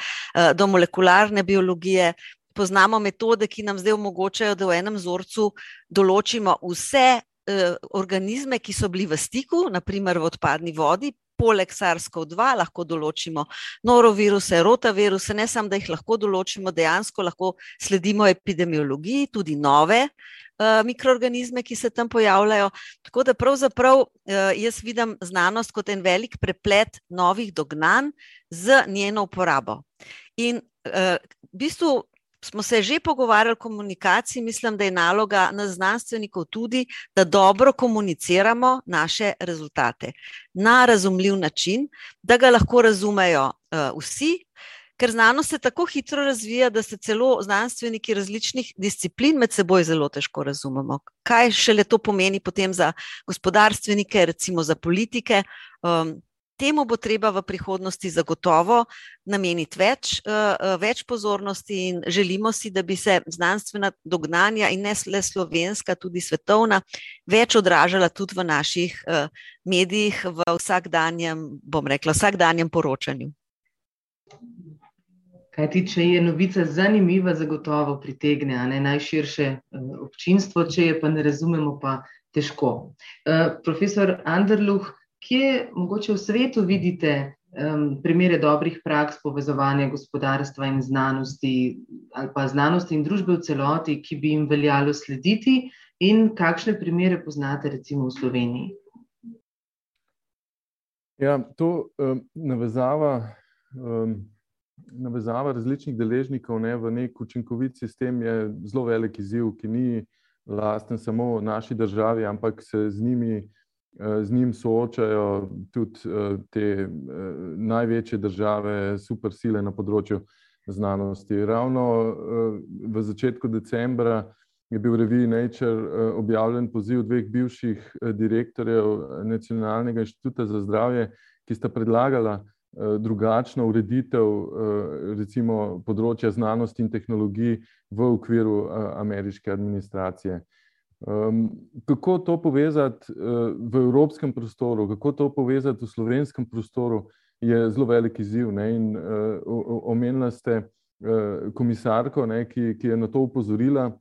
do molekularne biologije. Poznamo metode, ki nam zdaj omogočajo, da v enem vzorcu določimo vse organizme, ki so bili v stiku, naprimer v odpadni vodi, poleg SARS-CoV-2 lahko določimo noroviruse, rotaviruse, ne samo, da jih lahko določimo, dejansko lahko sledimo epidemiologiji, tudi nove uh, mikroorganizme, ki se tam pojavljajo. Tako da pravzaprav uh, jaz vidim znanost kot en velik preplet novih dognanj z njeno uporabo. In uh, v bistvu smo se že pogovarjali o komunikaciji, mislim, da je naloga nas znanstvenikov tudi, da dobro komuniciramo naše rezultate na razumljiv način, da ga lahko razumejo uh, vsi. Ker znanost se tako hitro razvija, da se celo znanstveniki različnih disciplin med seboj zelo težko razumemo. Kaj šele to pomeni potem za gospodarstvenike, recimo za politike. Um, temu bo treba v prihodnosti zagotovo nameniti več, uh, več pozornosti, in želimo si, da bi se znanstvena dognanja, in ne le slovenska, tudi svetovna, več odražala tudi v naših uh, medijih, v vsakdanjem, bom rekla, vsakdanjem poročanju. Kaj ti, če je novica zanimiva, zagotovo pritegne ne, najširše občinstvo, če je pa ne razumemo, pa težko. Uh, profesor Anderluh, kje mogoče v svetu vidite um, primere dobrih praks povezovanja gospodarstva in znanosti, ali pa znanosti in družbe v celoti, ki bi jim veljalo slediti, in kakšne primere poznate, recimo v Sloveniji? Ja, to um, navezava. Um, Navezava različnih deležnikov ne, v nek učinkovit sistem je zelo velik izziv, ki ni lasten samo naši državi, ampak se z njimi Eh, z njim soočajo tudi eh, te eh, največje države, supersile na področju znanosti. Ravno v začetku decembra je bil v reviji Nature objavljen poziv dveh bivših direktorjev Nacionalnega inštituta za zdravje, ki sta predlagala drugačno ureditev recimo področja znanosti in tehnologij v okviru ameriške administracije. Um, kako to povezati uh, v evropskem prostoru, kako to povezati v slovenskem prostoru, je zelo velik izziv. In uh, omenila ste uh, komisarko, ne, ki, ki je na to upozorila.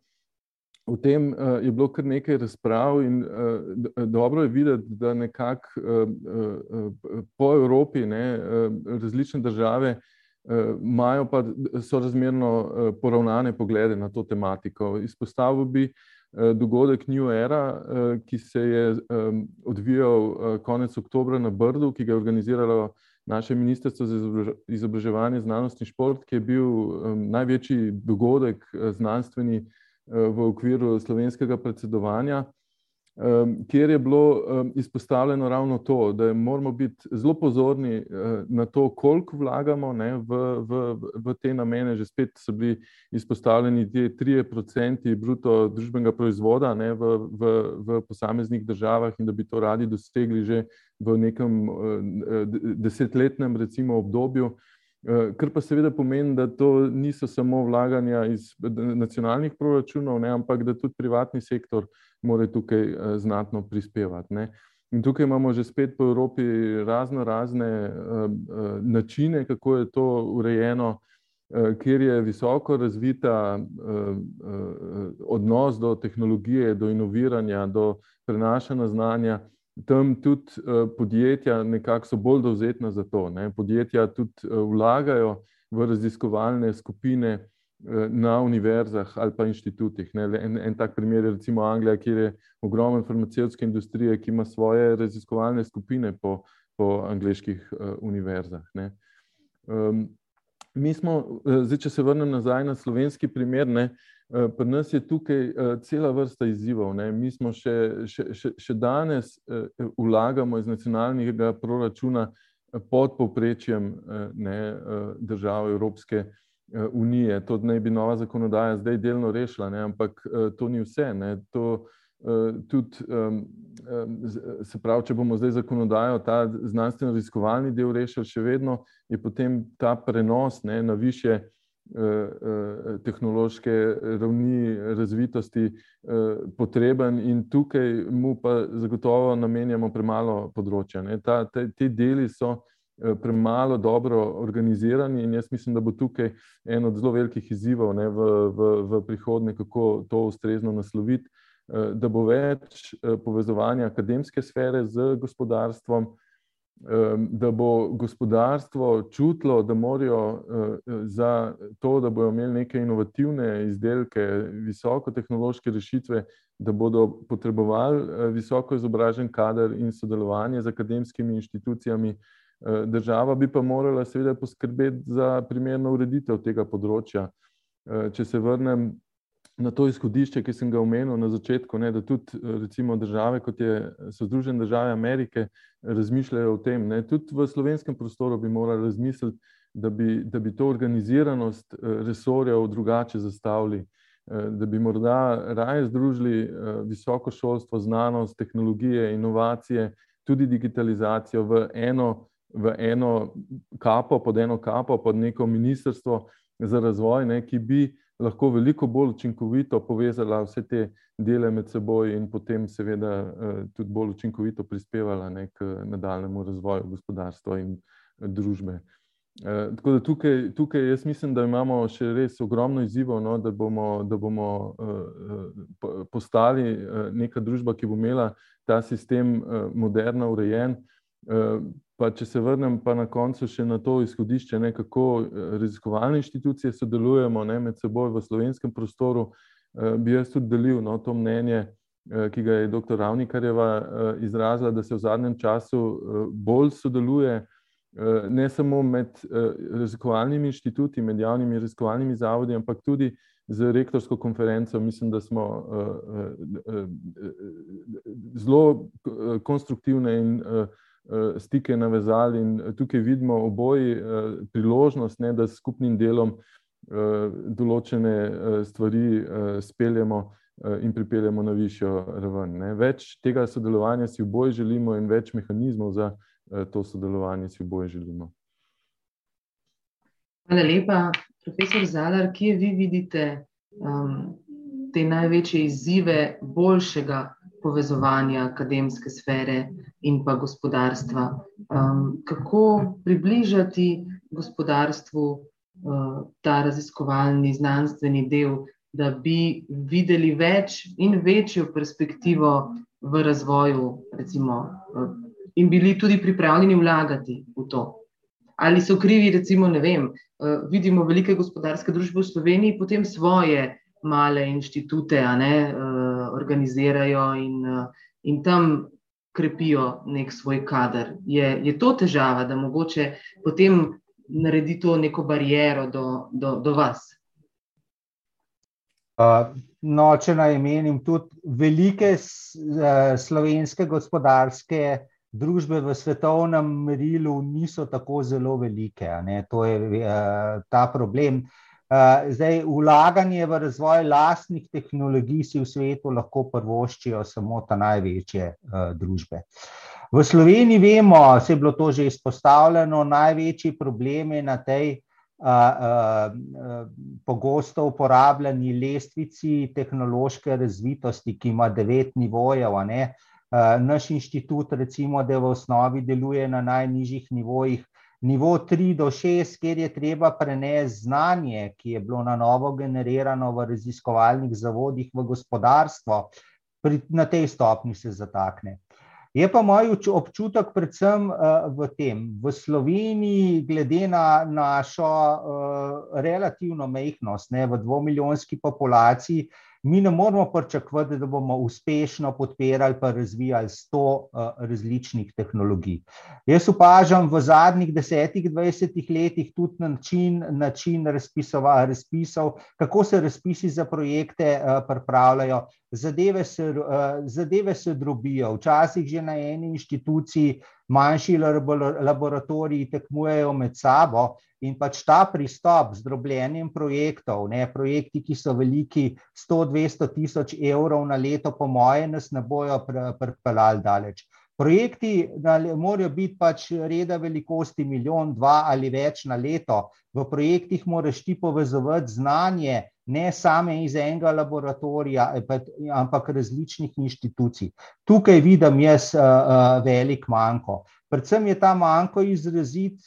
O tem uh, je bilo kar nekaj razprav, in uh, dobro je videti, da nekako uh, uh, po Evropi ne, uh, različne države uh, imajo pa so razmerno uh, poravnane poglede na to tematiko. Izpostavil bi uh, dogodek New Era, eh, ki se je odvijal eh, konec oktobra na Brdu, ki ga je organiziralo naše Ministrstvo za izobraževanje, znanost in šport, ki je bil največji dogodek znanstveni v okviru slovenskega predsedovanja kjer je bilo izpostavljeno ravno to, da moramo biti zelo pozorni eh, na to, koliko vlagamo ne, v, v, v te namene. Že spet so bili izpostavljeni ti 3% bruto družbenega proizvoda ne, v, v, v posameznih državah in da bi to radi dosegli že v nekem eh, desetletnem recimo, obdobju. Eh, kar pa seveda pomeni, da to niso samo vlaganja iz nacionalnih proračunov, ne, ampak da tudi privatni sektor mora tukaj uh, znatno prispevati. Ne. In tukaj imamo že spet po Evropi razno razne uh, uh, načine, kako je to urejeno, kjer je visoko razvita odnos do tehnologije, do inoviranja, do prenašanja znanja. Tam tudi podjetja nekako so bolj dovzetna za to. Ne. Podjetja tudi vlagajo v raziskovalne skupine, na univerzah ali pa inštitutih. En, en tak primer je recimo Anglija, kjer je ogromno farmacevtske industrije, ki ima svoje raziskovalne skupine po, po angliških uh, univerzah. Um, smo, uh, zdaj, če se vrnem nazaj na slovenski primer, ne, Pri nas je tukaj cela vrsta izzivov. Ne. Mi smo še, še, še, še danes vlagamo iz nacionalnega proračuna pod povprečjem ne, držav Evropske unije. To naj bi nova zakonodaja zdaj delno rešila, ne, ampak to ni vse. Ne. To, tudi, se pravi, če bomo zdaj zakonodajo, ta znanstveno-raziskovalni del rešili, še vedno je potem ta prenos ne, na više tehnološke ravni razvitosti potreben in tukaj mu pa zagotovo namenjamo premalo področja. Ne. Ta, te, te deli so premalo dobro organizirani in jaz mislim, da bo tukaj en od zelo velikih izzivov ne, v, v, v prihodnje, kako to ustrezno nasloviti. Da bo več povezovanja akademske sfere z gospodarstvom, da bo gospodarstvo čutilo, da morajo za to, da bodo imeli neke inovativne izdelke, visokotehnološke rešitve, da bodo potrebovali visoko izobražen kader in sodelovanje z akademskimi inštitucijami. Država bi pa morala seveda poskrbeti za primerno ureditev tega področja. Če se vrnem na to izhodišče, ki sem ga omenil na začetku, ne, da tudi recimo države, kot je, so Združene države Amerike, razmišljajo o tem, ne, tudi v slovenskem prostoru bi morali razmisliti, da bi, da bi to organiziranost resorjev drugače zastavili, da bi morda raje združili visoko šolstvo, znanost, tehnologije, inovacije, tudi digitalizacijo v eno, v eno kapo, pod eno kapo, pod neko ministrstvo za razvoj, ne, ki bi lahko veliko bolj učinkovito povezala vse te dele med seboj in potem seveda tudi bolj učinkovito prispevala ne, k nadaljnjemu razvoju gospodarstva in družbe. Tako da tukaj, tukaj jaz mislim, da imamo še res ogromno izzivov, no, da bomo, da bomo postali neka družba, ki bo imela ta sistem moderno urejen. Pa če se vrnem pa na koncu še na to izhodišče, ne, kako raziskovalne inštitucije sodelujemo, ne, med seboj v slovenskem prostoru, bi jaz tudi delil, no, to mnenje, ki ga je doktor Ravnikarjeva izrazila, da se v zadnjem času bolj sodeluje, ne samo med raziskovalnimi inštituti, med javnimi raziskovalnimi zavodi, ampak tudi z rektorsko konferenco, mislim, da smo zelo konstruktivne in stike navezali in tukaj vidimo oboji priložnost, ne, da s skupnim delom določene stvari speljemo in pripeljemo na višjo raven, ne. Več tega sodelovanja si oboji želimo in več mehanizmov za to sodelovanje si oboji želimo. Hvala lepa. Profesor Zalar, kje vi vidite te največje izzive boljšega povezovanja akademske sfere in pa gospodarstva. Kako približati gospodarstvu ta raziskovalni, znanstveni del, da bi videli več in večjo perspektivo v razvoju, recimo, in bili tudi pripravljeni vlagati v to? Ali so krivi recimo, ne vem, vidimo velike gospodarske družbe v Sloveniji, potem svoje male inštitute, a ne, organizirajo in in tam krepijo neki svoj kader. Je, je to težava, da mogoče potem naredi to neko bariero do, do, do vas? No, če naj omenim tudi velike slovenske gospodarske družbe v svetovnem merilu niso tako zelo velike, ne, to je ta problem. Zdaj, vlaganje v razvoj lastnih tehnologij si v svetu lahko privoščijo samo ta največje družbe. V Sloveniji vemo, saj je bilo to že izpostavljeno, največji problemi na tej pogosto uporabljani lestvici tehnološke razvitosti, ki ima devet nivojev, a ne. Naš inštitut recimo, da v osnovi deluje na najnižjih nivojih, nivo tri do šest, kjer je treba prenesti znanje, ki je bilo na novo generirano v raziskovalnih zavodih v gospodarstvo, na tej stopnji se zatakne. Je pa moj občutek predvsem v tem, v Sloveniji glede na našo relativno majhnost, ne, v dvomilijonski populaciji mi ne moramo pričakovati, da bomo uspešno podpirali in razvijali sto uh, različnih tehnologij. Jaz opažam v zadnjih desetih, dvajsetih letih tudi način, način razpisov, kako se razpisi za projekte uh, pripravljajo. Zadeve se, uh, zadeve se drobijo, včasih že na eni inštituciji, manjši laboratoriji tekmujejo med sabo, In pač ta pristop z drobljenjem projektov, ne, projekti, ki so veliki 100-200 tisoč evrov na leto, po moje, nas ne bojo pripeljali daleč. Projekti morajo biti pač reda velikosti milijon, dva ali več na leto. V projektih moraš ti povezovati znanje, ne same iz enega laboratorija, ampak različnih inštitucij. Tukaj vidim jaz uh, uh, velik manjko. Predvsem je ta manjko izrazit.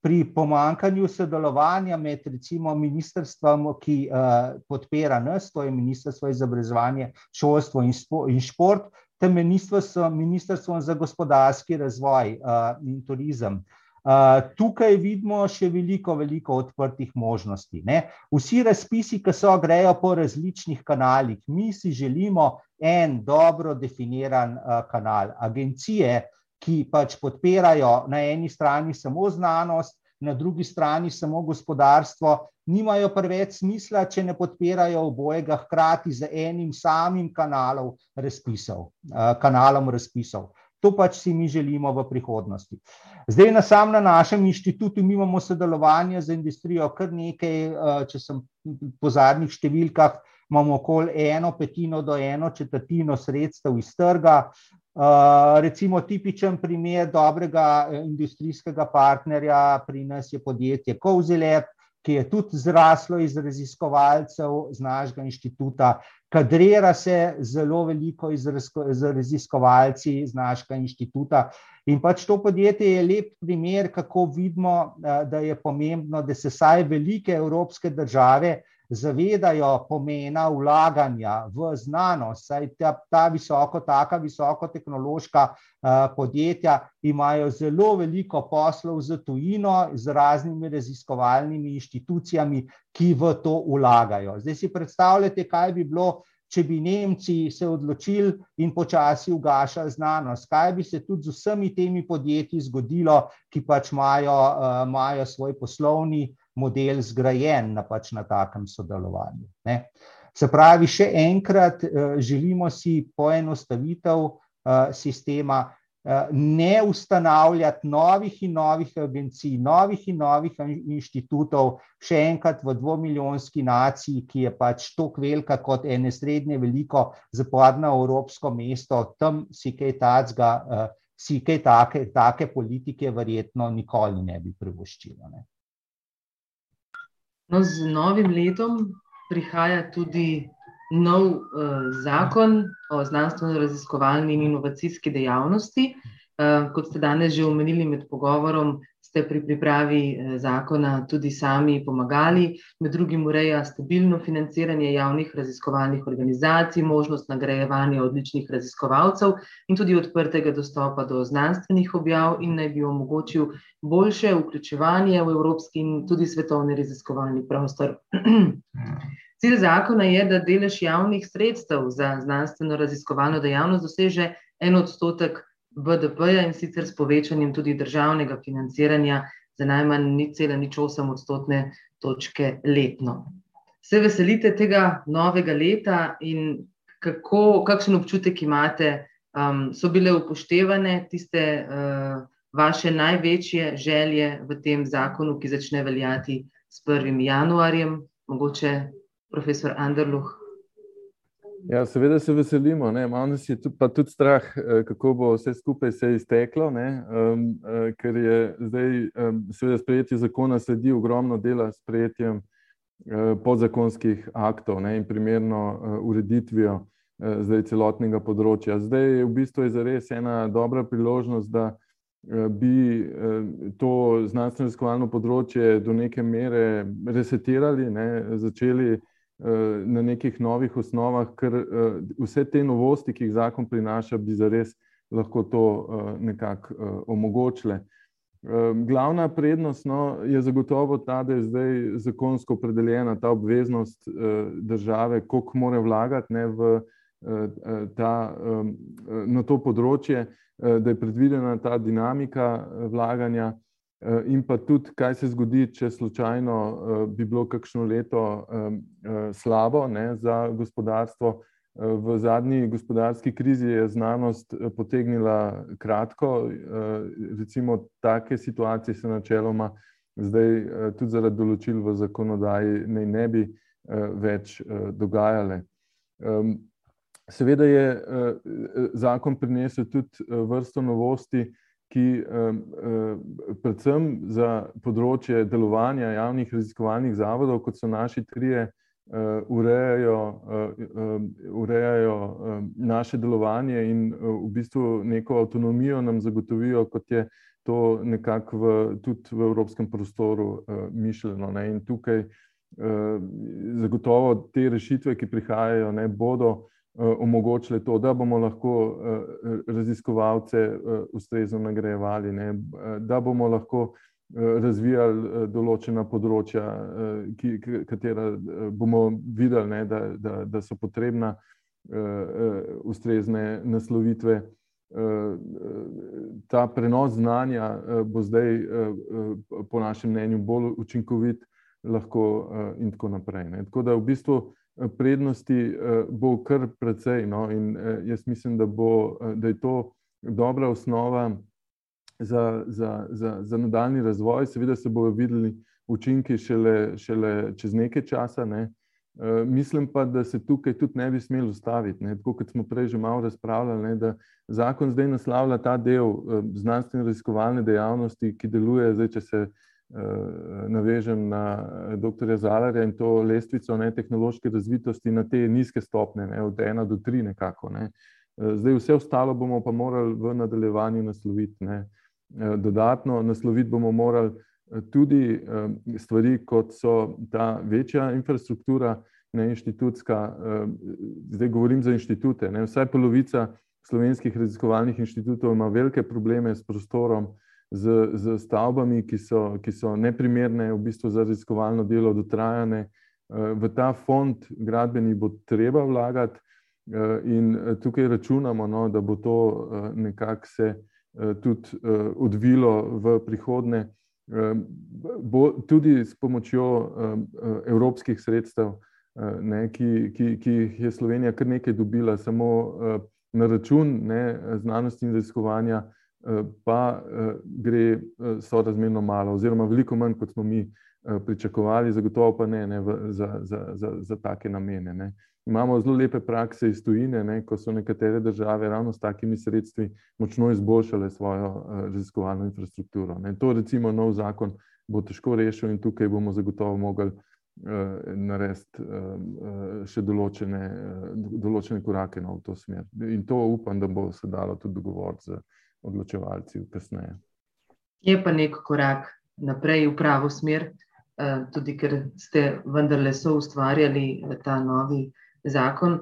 Pri pomankanju sodelovanja med recimo ministrstvom, ki uh, podpira nas, to je Ministrstvo za izobraževanje, šolstvo in, spo, in šport, tem ministrstvom, ministrstvom za gospodarski razvoj uh, in turizem. Uh, tukaj vidimo še veliko, veliko odprtih možnosti. Ne? Vsi razpisi, ki so, grejo po različnih kanalih. Mi si želimo en dobro definiran uh, kanal. Agencije, ki pač podpirajo na eni strani samo znanost, na drugi strani samo gospodarstvo, nimajo preveč smisla, če ne podpirajo obojega hkrati z enim samim kanalom razpisov. Kanalom razpisov. To pač si mi želimo v prihodnosti. Zdaj, na samem na našem inštitutu, mi imamo sodelovanje z industrijo, kar nekaj, če sem po zadnjih številkah, imamo okoli eno petino do eno četrtino sredstev iz trga, Uh, recimo, tipičen primer dobrega eh, industrijskega partnerja pri nas je podjetje Kovzilep, ki je tudi zraslo iz raziskovalcev z našega inštituta. Kadrira se zelo veliko iz raziskovalci iz našega inštituta. In pač to podjetje je lep primer, kako vidimo, eh, da je pomembno, da se saj velike evropske države zavedajo pomena vlaganja v znanost, saj ta, ta visoko, taka visokotehnološka uh, podjetja imajo zelo veliko poslov z tujino, z raznimi raziskovalnimi inštitucijami, ki v to vlagajo. Zdaj si predstavljate, kaj bi bilo, če bi Nemci se odločili in počasi ugašali znanost, kaj bi se tudi z vsemi temi podjetji zgodilo, ki pač imajo, uh, svoj poslovni model zgrajen na, pač na takem sodelovanju. Ne. Se pravi, še enkrat, eh, želimo si poenostavitev eh, sistema, eh, ne ustanavljati novih in novih agencij, novih in novih inštitutov, še enkrat v dvomilijonski naciji, ki je pač tako velika kot ene srednje veliko zapadno evropsko mesto, tam si kaj tacga, si kaj take, take politike verjetno nikoli ne bi privoščilo. Ne. No, z novim letom prihaja tudi nov uh, zakon o znanstveno-raziskovalni in inovacijski dejavnosti. Uh, kot ste danes že omenili med pogovorom, ste pri pripravi eh, zakona tudi sami pomagali, med drugim ureja stabilno financiranje javnih raziskovalnih organizacij, možnost nagrajevanja odličnih raziskovalcev in tudi odprtega dostopa do znanstvenih objav in naj bi omogočil boljše vključevanje v evropski in tudi svetovni raziskovalni prostor. Cilj zakona je, da delež javnih sredstev za znanstveno raziskovalno dejavnost doseže en odstotek BDP-ja in sicer s povečanjem tudi državnega financiranja za najmanj ni cela nič 8 odstotne točke letno. Se veselite tega novega leta in kako, kakšen občutek imate, um, so bile upoštevane tiste uh, vaše največje želje v tem zakonu, ki začne veljati s 1. januarjem, mogoče profesor Anderluh? Ja, seveda se veselimo, malo nas je tudi, tudi strah, eh, kako bo vse skupaj se izteklo, um, ker je zdaj, um, seveda, sprejetje zakona sledi ogromno dela s sprejetjem uh, podzakonskih aktov ne, in primerno uh, ureditvijo uh, zdaj celotnega področja. Zdaj je v bistvu je zares ena dobra priložnost, da uh, bi uh, to znanstveno-raziskovalno področje do neke mere resetirali, ne, začeli. Eh, na nekih novih osnovah, ker eh, vse te novosti, ki jih zakon prinaša, bi zares lahko to eh, nekako omogočile. Glavna prednost no, je zagotovo ta, da je zdaj zakonsko opredeljena ta obveznost države, koliko mora vlagati ne, v ta, na to področje, da je predvidena ta dinamika vlaganja. In pa tudi, kaj se zgodi, če slučajno bi bilo kakšno leto slabo ne, za gospodarstvo. V zadnji gospodarski krizi je znanost potegnila kratko, recimo take situacije se načeloma zdaj tudi zaradi določil v zakonodaji naj ne bi več dogajale. Seveda je zakon prinesel tudi vrsto novosti, ki predvsem za področje delovanja javnih raziskovalnih zavodov, kot so naši trije, urejajo, urejajo naše delovanje in v bistvu neko avtonomijo nam zagotovijo, kot je to nekako v tudi v evropskem prostoru mišljeno, ne, in tukaj zagotovo te rešitve, ki prihajajo, ne bodo omogočile to, da bomo lahko raziskovalce ustrezno nagrajevali, ne, da bomo lahko razvijali določena področja, ki, katera bomo videli, ne, da, da, da so potrebna ustrezne naslovitve. Ta prenos znanja bo zdaj po našem mnenju bolj učinkovit lahko in tako naprej, ne. Tako da v bistvu prednosti bo kar precej, no, in jaz mislim, da bo, da je to dobra osnova za, za, za, za nadaljnji razvoj. Seveda se bodo videli učinki šele, šele čez nekaj časa, ne. Mislim pa, da se tukaj tudi ne bi smeli ustaviti, ne, tako kot smo prej že malo razpravljali, ne, da zakon zdaj naslavlja ta del znanstveno-raziskovalne dejavnosti, ki deluje zdaj, če se navežem na doktorja Zalarja in to lestvico ne tehnološke razvitosti na te nizke stopnje, ne, od ena do tri nekako, ne. Zdaj vse ostalo bomo pa morali v nadaljevanju nasloviti, ne. Dodatno nasloviti bomo morali tudi stvari, kot so ta večja infrastruktura, ne, inštitutska, zdaj govorim za inštitute, ne, vsaj polovica slovenskih raziskovalnih inštitutov ima velike probleme s prostorom, s, s stavbami, ki so, ki so neprimerne v bistvu za raziskovalno delo, dotrajane. V ta fond gradbeni bo treba vlagati in tukaj računamo, no, da bo to nekako se tudi odvilo v prihodnje, bo tudi s pomočjo evropskih sredstev, ne, ki, ki, ki jih je Slovenija kar nekaj dobila samo na račun, ne, znanosti in raziskovanja, pa gre sorazmerno malo oziroma veliko manj, kot smo mi pričakovali, zagotovo pa ne, ne, za, za, za, za take namene, ne. Imamo zelo lepe prakse iz tujine, ne, ko so nekatere države ravno s takimi sredstvi močno izboljšale svojo raziskovalno infrastrukturo, ne. To recimo nov zakon bo težko rešil in tukaj bomo zagotovo mogli narediti še določene, določene korake, no, v to smer. In to upam, da bo se dalo tudi dogovoriti z odločevalci kasneje. Je pa neki korak naprej v pravo smer, tudi ker ste vendarle soustvarjali ta novi zakon.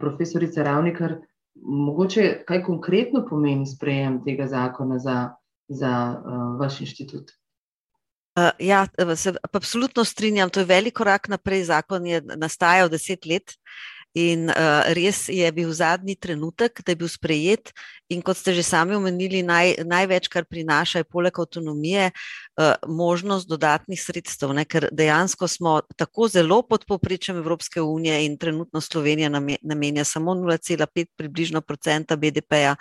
Profesorica Ravnikar, mogoče kaj konkretno pomeni sprejem tega zakona za, za vaš inštitut? Ja, se absolutno strinjam, to je velik korak naprej, zakon je nastajal deset let in res je bil zadnji trenutek, da je bil sprejet, in kot ste že sami omenili, naj, največ, kar prinaša, je poleg avtonomije možnost dodatnih sredstev, ne, ker dejansko smo tako zelo pod povprečjem Evropske unije in trenutno Slovenija namenja samo nula cela pet približno procenta BDP-ja,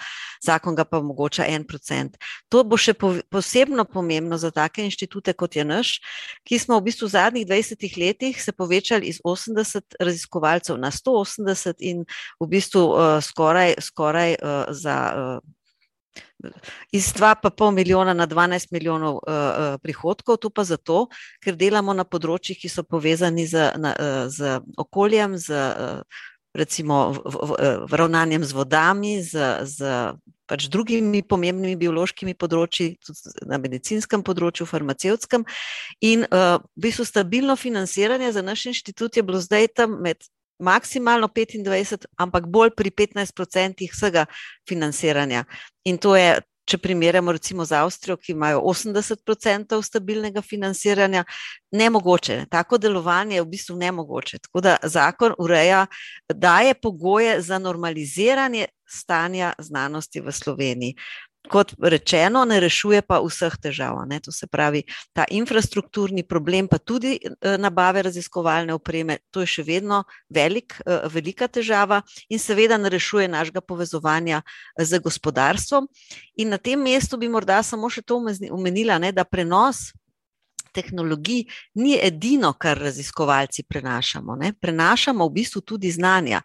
zakon ga pa omogoča en procent. To bo še posebno pomembno za take inštitute, kot je naš, ki smo v bistvu v zadnjih dvajsetih letih se povečali iz osemdeset raziskovalcev na sto osemdeset in v bistvu skoraj, skoraj za iz dva pa pol milijona na dvanajst milijonov prihodkov, to pa zato, ker delamo na področjih, ki so povezani z na z okoljem, z recimo ravnanjem z vodami, z, z pač drugimi pomembnimi biološkimi področji, tudi na medicinskem področju, farmacevtskem, in v bistvu stabilno financiranje za naš inštitut je bilo zdaj tam med maksimalno petindvajset, ampak bolj pri petnajst procentih vsega financiranja. In to je, če primerjamo recimo z Avstrijo, ki imajo 80% stabilnega financiranja, nemogoče. Tako delovanje je v bistvu nemogoče. Tako da zakon ureja, daje pogoje za normaliziranje stanja znanosti v Sloveniji kot rečeno, ne rešuje pa vseh težav. Ne? To se pravi, ta infrastrukturni problem, pa tudi eh, nabave raziskovalne opreme, to je še vedno velik, eh, velika težava in seveda ne rešuje našega povezovanja z gospodarstvom. In na tem mestu bi morda samo še to omenila, ne, da prenos tehnologij ni edino, kar raziskovalci prenašamo. Ne? Prenašamo v bistvu tudi znanja,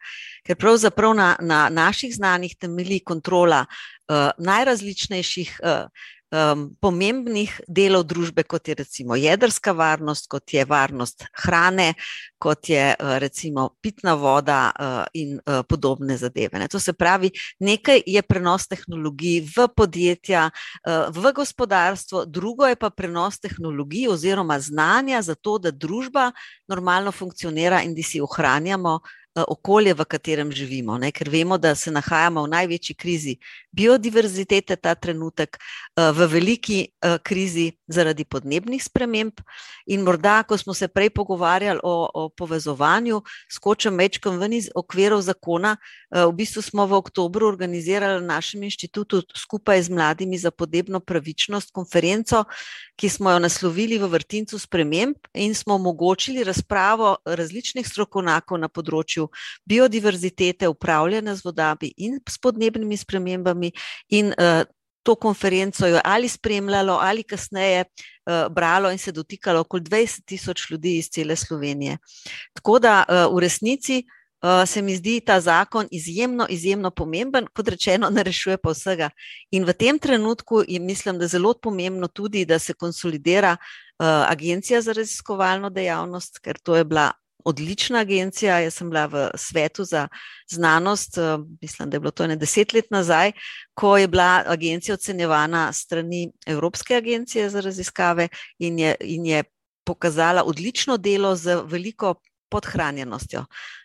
ker pravzaprav na, na naših znanjih temelji kontrola uh, najrazličnejših uh, um, pomembnih delov družbe, kot je recimo jedrska varnost, kot je varnost hrane, kot je uh, recimo pitna voda uh, in uh, podobne zadeve. Ne. To se pravi, nekaj je prenos tehnologij v podjetja, uh, v gospodarstvo, drugo je pa prenos tehnologij oziroma znanja za to, da družba normalno funkcionira in da si ohranjamo Eh, okolje, v katerem živimo. Ne? Ker vemo, da se nahajamo v največji krizi biodiverzitete ta trenutek, eh, v veliki eh, krizi zaradi podnebnih sprememb. In morda, ko smo se prej pogovarjali o, o povezovanju, skočim večkrat ven iz okvirov zakona. V bistvu smo v oktobru organizirali na našem inštitutu skupaj z mladimi za podnebno pravičnost konferenco, ki smo jo naslovili v vrtincu sprememb in smo omogočili razpravo različnih strokovnjakov na področju biodiverzitete, upravljanja z vodami in s podnebnimi spremembami. In, uh, To konferenco je ali spremljalo, ali kasneje uh, bralo in se dotikalo okoli 20 tisoč ljudi iz cele Slovenije. Tako da uh, v resnici uh, se mi zdi ta zakon izjemno, izjemno pomemben, kot rečeno, ne rešuje pa vsega. In v tem trenutku je, mislim, da zelo pomembno tudi, da se konsolidira uh, Agencija za raziskovalno dejavnost, ker to je bila odlična agencija. Jaz sem bila v svetu za znanost, eh, mislim, da je bilo to ne deset let nazaj, ko je bila agencija ocenjevana strani Evropske agencije za raziskave in je, in je pokazala odlično delo z veliko podhranjenostjo.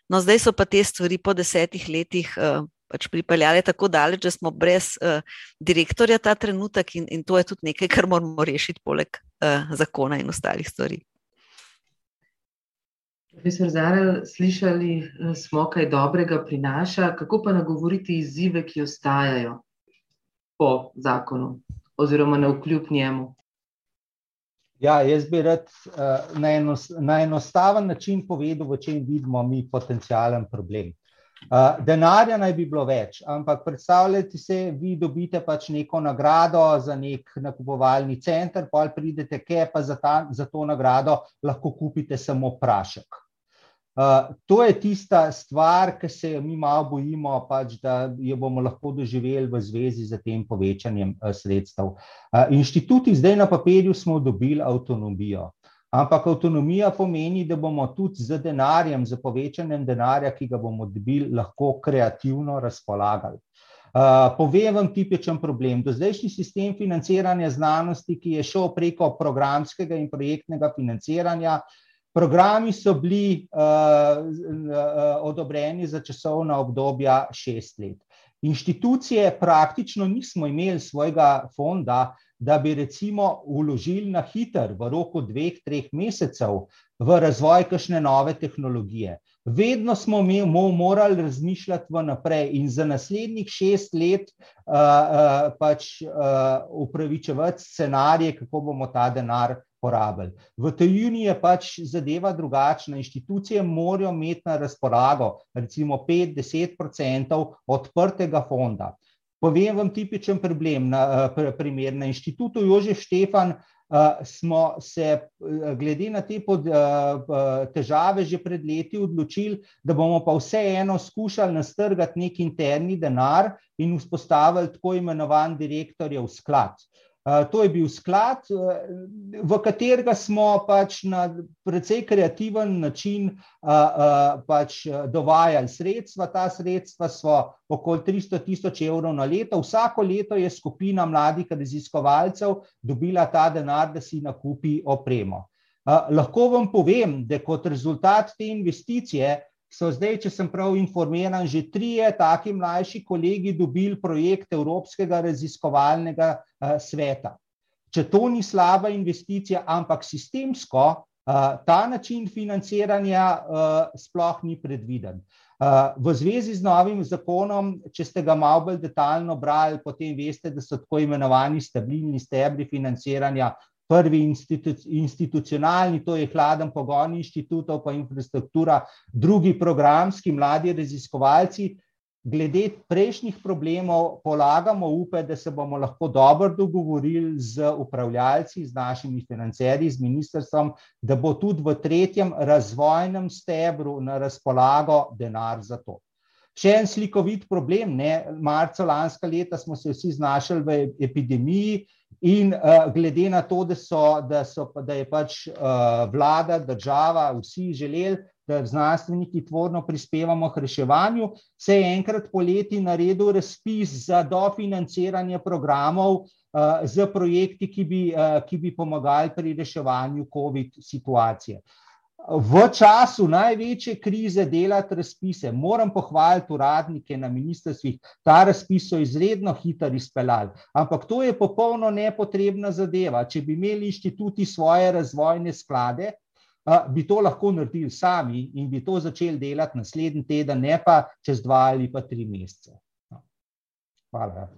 No, zdaj so pa te stvari po desetih letih. Uh, Pač pripeljali tako daleč, da smo brez uh, direktorja ta trenutek, in, in to je tudi nekaj, kar moramo rešiti, poleg uh, zakona in ostalih stvari. Profesor Zarel, slišali eh, smo, kaj dobrega prinaša, kako pa nagovoriti izzive, ki ostajajo po zakonu oziroma na vkljub njemu? Ja, jaz bi rad uh, na, enos, na enostaven način povedal, v čem vidimo mi potencijalen problem. Uh, denarja naj bi bilo več, ampak predstavljajte si, vi dobite pač neko nagrado za nek nakupovalni center, pa pridete, kje pa za, ta, za to nagrado lahko kupite samo prašek. Uh, to je tista stvar, ki se jo mi malo bojimo, pač, da jo bomo lahko doživeli v zvezi z tem povečanjem uh, sredstev. Uh, inštituti zdaj na papirju smo dobili avtonomijo, ampak avtonomija pomeni, da bomo tudi z denarjem, z povečanjem denarja, ki ga bomo dobili, lahko kreativno razpolagali. Uh, povem vam tipičen problem. Do zdajšnji sistem financiranja znanosti, ki je šel preko programskega in projektnega financiranja, uh, Programi so bili uh, odobreni za časovna obdobja šest let. Inštitucije praktično nismo imeli svojega fonda, da bi recimo uložili na hiter v roku dveh, treh mesecev v razvoj kakšne nove tehnologije. Vedno smo mi morali razmišljati vnaprej in za naslednjih šest let uh, uh, pač uh, upravičevati scenarije, kako bomo ta denar porabili. V tujini je pač zadeva drugačna. Inštitucije morajo imeti na razpolago recimo 5-10% odprtega fonda. Povem vam tipičen problem na eh, primer. Na inštitutu Jožef Štefan uh, smo se uh, glede na te pod, uh, težave že pred leti odločili, da bomo pa vseeno skušali nastrgati nek interni denar in vzpostavili tako imenovan direktorjev sklad. Uh, To je bil sklad, v katerega smo pač na precej kreativen način pač dovajali sredstva. Ta sredstva so okoli 300 tisoč evrov na leto. Vsako leto je skupina mladih raziskovalcev dobila ta denar, da si nakupi opremo. Lahko vam povem, da kot rezultat te investicije so zdaj, če sem prav informiran, že trije taki mlajši kolegi dobili projekt Evropskega raziskovalnega sveta. Če to ni slaba investicija, ampak sistemsko, ta način financiranja sploh ni predviden. V zvezi z novim zakonom, če ste ga malo bolj detaljno brali, potem veste, da so tako imenovani stabilni stebri financiranja prvi institucionalni, to je hladen pogon inštitutov, pa infrastruktura, drugi programski, mladi raziskovalci. Glede prejšnjih problemov polagamo upe, da se bomo lahko dobro dogovorili z upravljalci, z našimi financerji, z ministrstvom, da bo tudi v tretjem razvojnem stebru na razpolago denar za to. Še en slikovit problem, ne, marca lanska leta smo se vsi znašli v epidemiji, In uh, glede na to, da, so, da, so, da je pač uh, vlada, država, vsi želeli, da znanstveniki tvorno prispevamo k reševanju, se je enkrat poleti naredil razpis za dofinanciranje programov uh, z projekti, ki bi, uh, ki bi pomagali pri reševanju COVID situacije. V času največje krize delati razpise. Moram pohvaliti uradnike na ministrstvih, ta razpis so izredno hitro izpeljali. Ampak to je popolno nepotrebna zadeva. Če bi imeli inštituti svoje razvojne sklade, bi to lahko naredili sami in bi to začeli delati naslednji teden, ne pa čez dva ali pa tri mesece. No. Hvala.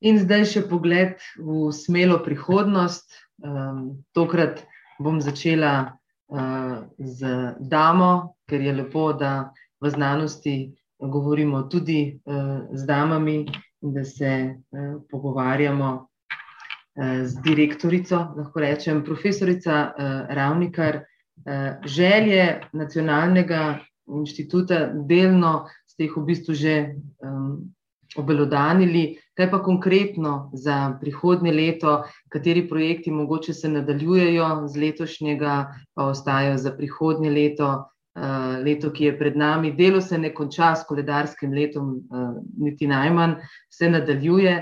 In zdaj še pogled v smelo prihodnost. Um, tokrat bom začela uh, z damo, ker je lepo, da v znanosti govorimo tudi uh, z damami in da se uh, pogovarjamo uh, z direktorico, lahko rečem, profesorica uh, Ravnikar. Uh, želje nacionalnega inštituta, delno ste jih v bistvu že um, obelodanili, kaj pa konkretno za prihodnje leto, kateri projekti mogoče se nadaljujejo z letošnjega, pa ostajajo za prihodnje leto, uh, leto, ki je pred nami. Delo se ne konča s koledarskim letom, uh, niti najmanj, se nadaljuje.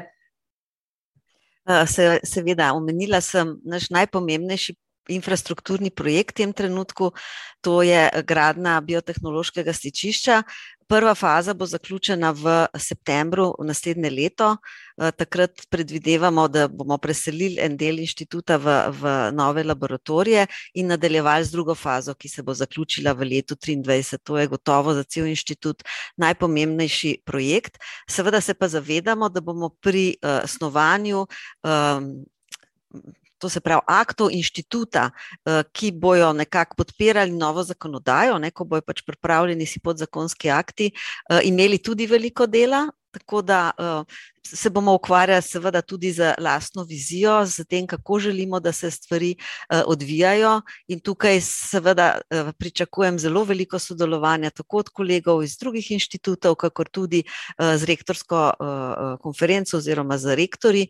Se, seveda, omenila sem naš najpomembnejši infrastrukturni projekt v tem trenutku, to je gradna biotehnološkega stičišča. Prva faza bo zaključena v septembru naslednje leto. Eh, takrat predvidevamo, da bomo preselili en del inštituta v, v nove laboratorije in nadaljevali z drugo fazo, ki se bo zaključila v letu 2023. To je gotovo za cel inštitut najpomembnejši projekt. Seveda se pa zavedamo, da bomo pri uh, snovanju um, to se pravi aktov inštituta, eh, ki bojo nekako podpirali novo zakonodajo, ne, ko bojo pač pripravljeni si podzakonski akti, eh, imeli tudi veliko dela. Tako da uh, se bomo ukvarjali, seveda, tudi z lastno vizijo, z tem, kako želimo, da se stvari uh, odvijajo. In tukaj, seveda, uh, pričakujem zelo veliko sodelovanja, tako od kolegov iz drugih inštitutov, kakor tudi uh, z rektorsko konferenco oziroma z rektori,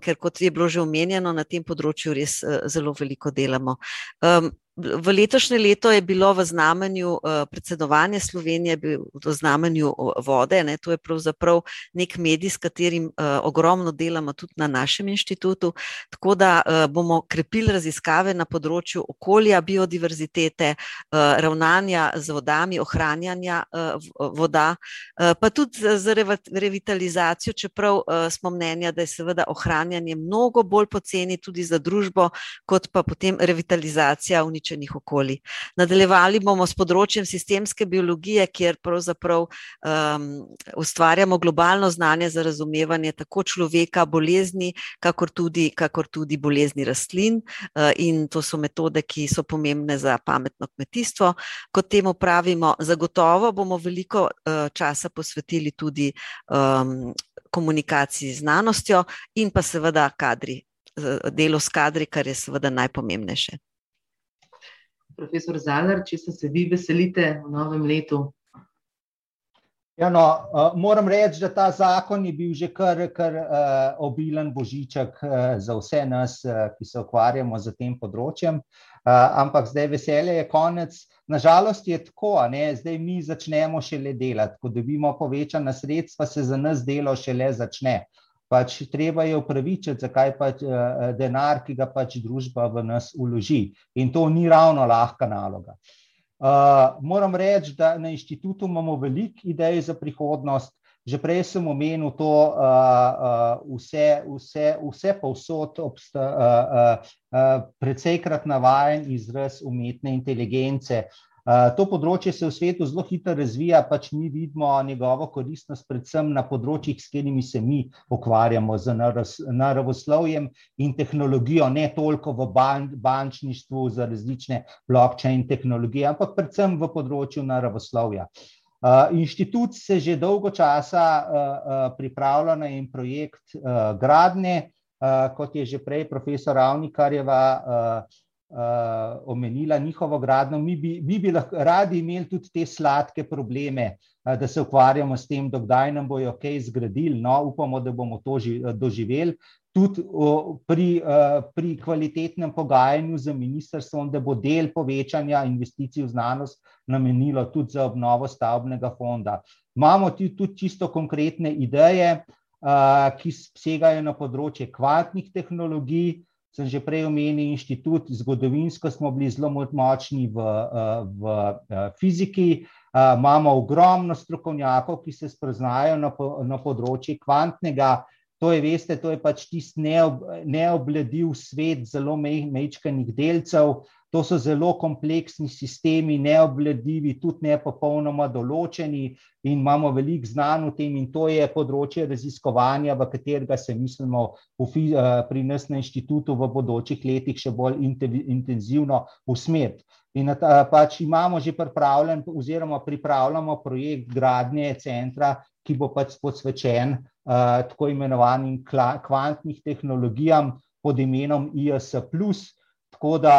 ker, kot je bilo že omenjeno, na tem področju res zelo veliko delamo. V letošnje leto je bilo v znamenju predsedovanja Slovenije, v znamenju vode. Ne, to je pravzaprav nek medij, s katerim uh, ogromno delamo tudi na našem inštitutu. Tako da uh, bomo krepili raziskave na področju okolja, biodiverzitete, uh, ravnanja z vodami, ohranjanja uh, voda, uh, pa tudi za revitalizacijo, čeprav uh, smo mnenja, da je seveda ohranjanje mnogo bolj poceni tudi za družbo, kot pa potem revitalizacija uničenih okolij. Nadaljevali bomo s področjem sistemske biologije, kjer pravzaprav um, ustvarjamo globalno znanje za razumevanje tako človeka, bolezni, kakor tudi, kakor tudi bolezni rastlin. Uh, in to so metode, ki so pomembne za pametno kmetijstvo. Kot temu pravimo, zagotovo bomo veliko uh, časa posvetili tudi um, komunikaciji z znanostjo in pa seveda kadri. Delo s kadri, kar je seveda najpomembnejše profesor Zalar, če se vi veselite v novem letu? Ja, no, uh, moram reči, da ta zakon je bil že kar, kar uh, obilen božiček uh, za vse nas, uh, ki se ukvarjamo z tem področjem. Uh, ampak zdaj veselje je konec. Nažalost je tako, ne? zdaj mi začnemo šele delati. Ko dobimo povečana sredstva, se za nas delo šele začne. Pač treba je upravičiti, zakaj pač uh, denar, ki ga pač družba v nas uloži. In to ni ravno lahka naloga. Uh, moram reči, da na inštitutu imamo veliko idej za prihodnost. Že prej sem omenil to, da uh, uh, vse, vse, vse povsod obstaja, uh, uh, uh, precejkrat navajen izraz umetne inteligence. Uh, to področje se v svetu zelo hitro razvija, pač mi vidimo njegovo koristnost, predvsem na področjih, s katerimi se mi ukvarjamo, z naravoslovjem in tehnologijo, ne toliko v ban bančništvu za različne blockchain tehnologije, ampak predvsem v področju naravoslovja. Uh, Inštitut se že dolgo časa pripravlja na en projekt gradnje, kot je že prej profesor Ravnikarjeva omenila njihovo gradno. Mi bi, mi bi lahko radi imeli tudi te sladke probleme, da se ukvarjamo s tem, dokdaj nam bojo kaj zgradili. No, upamo, da bomo to doživeli tudi pri, pri kvalitetnem pogajanju z ministrstvom, da bo del povečanja investicij v znanost namenilo tudi za obnovo stavbnega fonda. Imamo tudi čisto konkretne ideje, ki segajo na področje kvantnih tehnologij. Sem že prej omenil inštitut, zgodovinsko smo bili zelo močni v, v fiziki. Imamo ogromno strokovnjakov, ki se spoznajo na, na področje kvantnega To je, veste, to je pač tisti neob, neobledljiv svet zelo mehkih delcev. To so zelo kompleksni sistemi, neobledljivi, tudi ne popolnoma določeni, in imamo veliko znanj o tem, in to je področje raziskovanja, v katerega se mislimo v, pri nas na inštitutu v bodočih letih še bolj intenzivno usmeriti. In pač imamo že pripravljen, oziroma pripravljamo projekt gradnje centra, ki bo pač posvečen uh, tako imenovanim kvantnim tehnologijam pod imenom IS. Tako da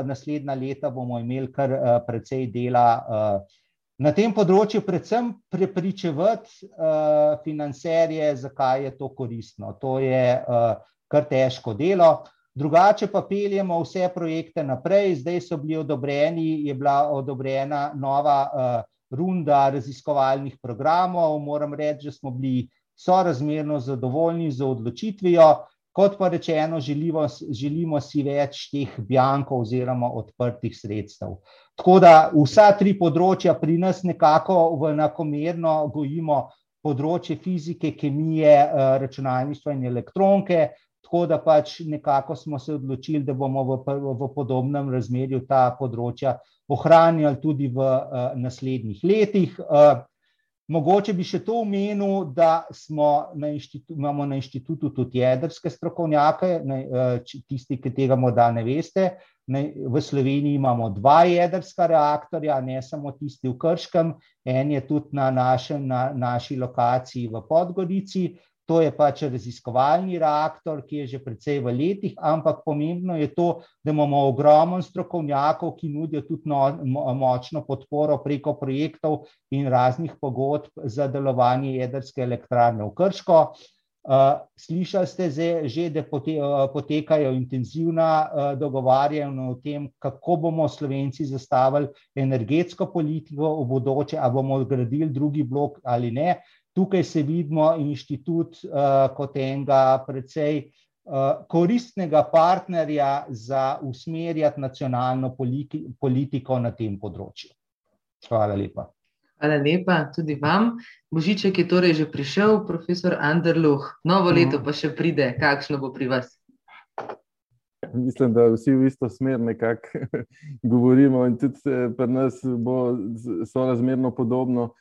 uh, naslednja leta bomo imeli kar uh, precej dela uh, na tem področju, predvsem prepričevati uh, financerje, zakaj je to koristno. To je uh, kar težko delo. Drugače pa peljemo vse projekte naprej, zdaj so bili odobreni, je bila odobrena nova uh, runda raziskovalnih programov. Moram reči, da smo bili sorazmerno zadovoljni z odločitvijo, kot pa rečeno, želimo, želimo si več teh bjankov oziroma odprtih sredstev. Tako da vsa tri področja pri nas nekako v enakomerno gojimo področje fizike, kemije, eh, računalništva in elektronike. Tako da pač nekako smo se odločili, da bomo v, v podobnem razmerju ta področja ohranjali tudi v uh, naslednjih letih. Uh, mogoče bi še to omenil, da na imamo na inštitutu tudi jedrske strokovnjake, ne, uh, tisti, ki tega morda ne veste. Ne, v Sloveniji imamo dva jedrska reaktorja, ne samo tisti v Krškem, en je tudi na, našem, na naši lokaciji v Podgorici. To je pač raziskovalni reaktor, ki je že precej v letih, ampak pomembno je to, da imamo ogromno strokovnjakov, ki nudijo tudi no, močno podporo preko projektov in raznih pogodb za delovanje jedrske elektrarne v Krško. Slišali ste že, da potekajo intenzivna dogovarjanja o tem, kako bomo Slovenci zastavili energetsko politiko v bodoče, ali bomo gradili drugi blok ali ne. Tukaj se vidimo inštitut uh, kot enega precej uh, koristnega partnerja za usmerjati nacionalno politi politiko na tem področju. Hvala lepa. Hvala lepa tudi vam. Božiček je torej že prišel, profesor Anderluh. Novo mhm. leto pa še pride. Kakšno bo pri vas? Mislim, da vsi v isto smer nekako govorimo in tudi eh, pri nas bo sorazmerno podobno. Eh,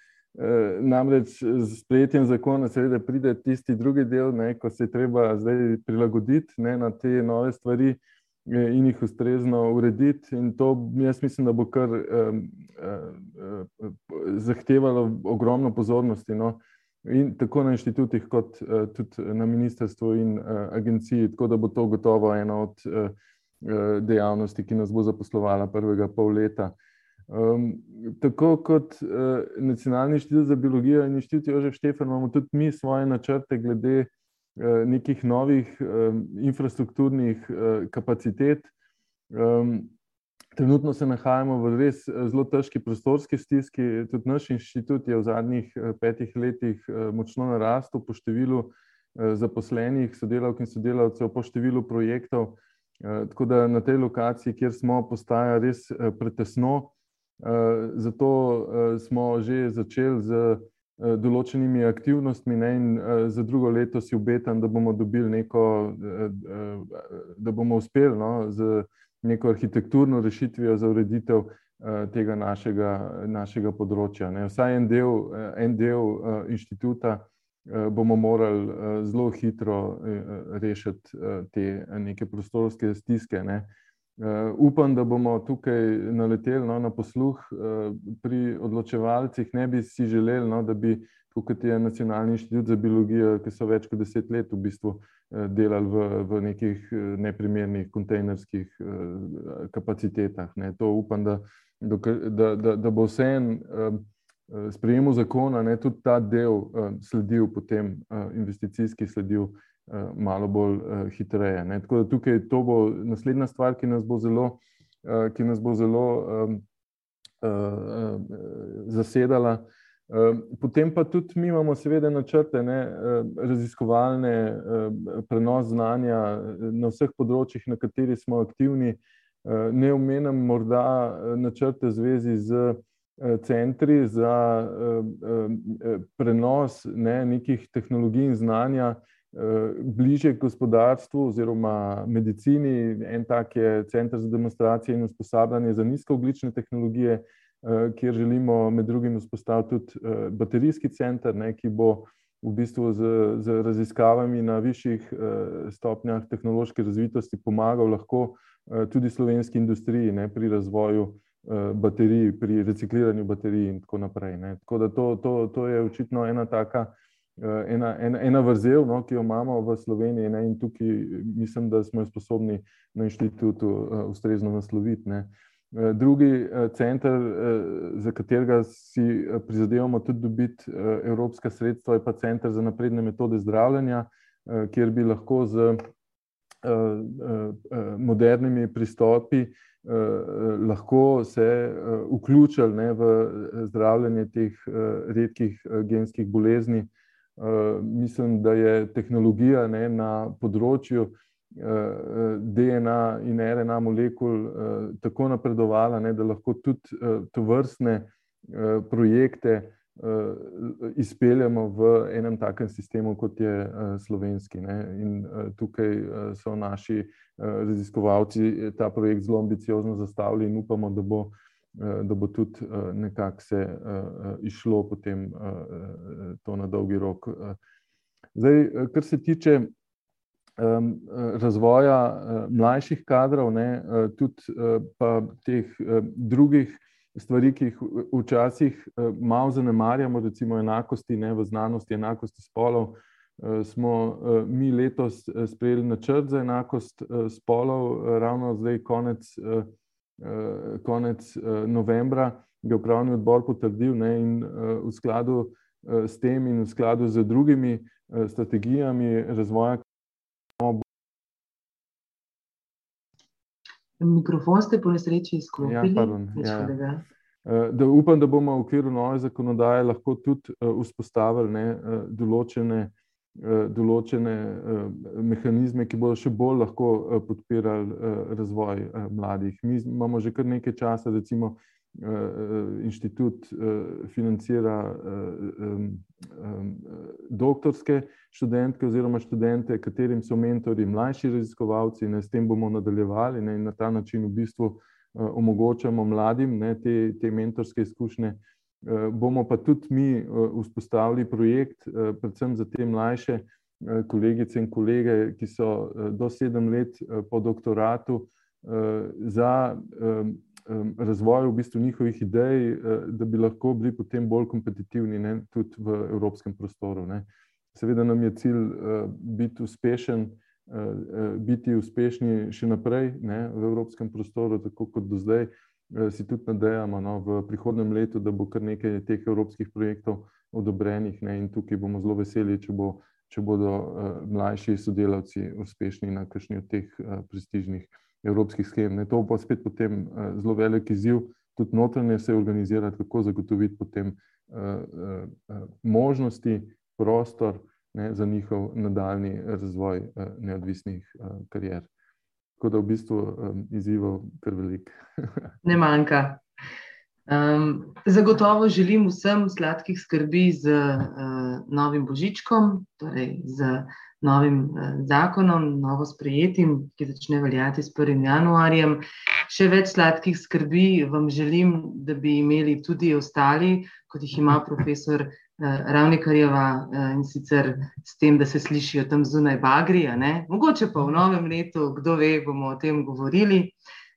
namreč z sprejetjem zakona, seveda, pride tisti drugi del, ne, ko se je treba zdaj prilagoditi ne, na te nove stvari eh, in jih ustrezno urediti. In to, jaz mislim, da bo kar um, uh, zahtevalo ogromno pozornosti. No. In tako na inštitutih, kot uh, tudi na ministrstvu in uh, agenciji, tako da bo to gotovo ena od uh, dejavnosti, ki nas bo zaposlovala prvega pol leta. Um, tako kot uh, Nacionalni inštitut za biologijo in inštitut Jožef Štefan, imamo tudi mi svoje načrte glede uh, nekih novih um, infrastrukturnih uh, kapacitet. Um, trenutno se nahajamo v res zelo težki prostorski stiski. Tudi naš inštitut je v zadnjih petih letih uh, močno narastel po številu uh, zaposlenih, sodelavk in sodelavcev, po številu projektov. Uh, tako da na tej lokaciji, kjer smo, postaja res uh, pretesno. Zato smo že začeli z določenimi aktivnostmi ne, in za drugo leto si obetam, da bomo dobili neko, da bomo uspeli no, z neko arhitekturno rešitvijo za ureditev tega našega, našega področja. Ne. Vsaj en del, en del inštituta bomo morali zelo hitro rešiti te neke prostorske stiske. Ne. Upam, da bomo tukaj naleteli no, na posluh pri odločevalcih. Ne bi si želeli, no, da bi, kot je Nacionalni inštitut za biologijo, ki so več kot deset let v bistvu delali v, v nekih neprimernih kontejnerskih kapacitetah. Ne. To upam, da da, da, da bo vseeno sprejemu zakona ne, tudi ta del sledil, potem investicijski sledil malo bolj hitreje. Ne. Tako da tukaj to bo naslednja stvar, ki nas bo zelo, ki nas bo zelo zasedala. Potem pa tudi mi imamo seveda načrte, ne, raziskovalne, prenos znanja na vseh področjih, na katerih smo aktivni. Ne omenjam morda načrte v zvezi z centri za prenos ne nekih tehnologij in znanja bližje gospodarstvu oziroma medicini. En tak je Center za demonstracije in usposabljanje za nizkoogljične tehnologije, kjer želimo med drugim vzpostaviti tudi baterijski center, ne, ki bo v bistvu z, z raziskavami na višjih stopnjah tehnološke razvitosti pomagal lahko tudi slovenski industriji, ne, pri razvoju baterij, pri recikliranju baterij in tako naprej, ne. Tako da to, to, to je očitno ena taka, ena, ena, ena vrzel, no, ki jo imamo v Sloveniji, ne, in tukaj mislim, da smo jo sposobni na inštitutu ustrezno nasloviti, ne. Drugi center, za katerega si prizadevamo tudi dobiti evropska sredstva, je pa Center za napredne metode zdravljenja, kjer bi lahko z modernimi pristopi lahko se vključili, ne, v zdravljenje teh redkih genskih bolezni. Mislim, da je tehnologija, ne, na področju DNA in RNA molekul tako napredovala, ne, da lahko tudi tovrstne projekte izpeljemo v enem takem sistemu, kot je slovenski, ne. In tukaj so naši raziskovalci ta projekt zelo ambiciozno zastavili in upamo, da bo, da bo tudi nekako se izšlo potem to na dolgi rok. Zdaj, kar se tiče razvoja mlajših kadrov, ne, tudi pa teh drugih stvari, ki jih včasih malo zanemarjamo, recimo enakosti, ne, v znanosti, enakosti spolov, smo mi letos sprejeli načrt za enakost spolov, ravno zdaj konec, konec novembra ga upravni odbor potrdil, ne, in v skladu s tem in v skladu z drugimi strategijami razvoja. Mikrofon ste po nesreči izklopili. Ja, pardon, ja. Da upam, da bomo v okviru nove zakonodaje lahko tudi vzpostavili, ne, določene, določene mehanizme, ki bodo še bolj lahko podpirali razvoj mladih. Mi imamo že kar nekaj časa, recimo inštitut financira doktorske študentke oziroma študente, katerim so mentorji mlajši raziskovalci, ne, s tem bomo nadaljevali, ne, in na ta način v bistvu omogočamo mladim, ne, te, te mentorske izkušnje. Bomo pa tudi mi vzpostavili projekt predvsem za te mlajše kolegice in kolege, ki so do sedem let po doktoratu, za razvoj v bistvu njihovih idej, da bi lahko bili potem bolj kompetitivni, ne, tudi v evropskem prostoru, ne. Seveda nam je cilj biti uspešen, biti uspešni še naprej, ne, v evropskem prostoru, tako kot do zdaj. Si tudi nadejamo, no, v prihodnjem letu, da bo kar nekaj teh evropskih projektov odobrenih, ne, in tukaj bomo zelo veseli, če bo, če bodo mlajši sodelavci uspešni na kakšni od teh prestižnih evropskih shem, ne. To pa spet potem zelo velik izziv tudi notranje se organizirati, kako zagotoviti potem možnosti, prostor, ne, za njihov nadaljnji razvoj neodvisnih karier. Tako da v bistvu izzivov kar veliko. Ne manjka. Um, zagotovo želim vsem sladkih skrbi z uh, novim božičkom, torej z novim uh, zakonom, novo sprejetim, ki začne veljati s 1. januarjem. Še več sladkih skrbi vam želim, da bi imeli tudi ostali, kot jih ima profesor Ravnikarjeva uh, in sicer s tem, da se slišijo tam zunaj bagri. Mogoče pa v novem letu, kdo ve, bomo o tem govorili.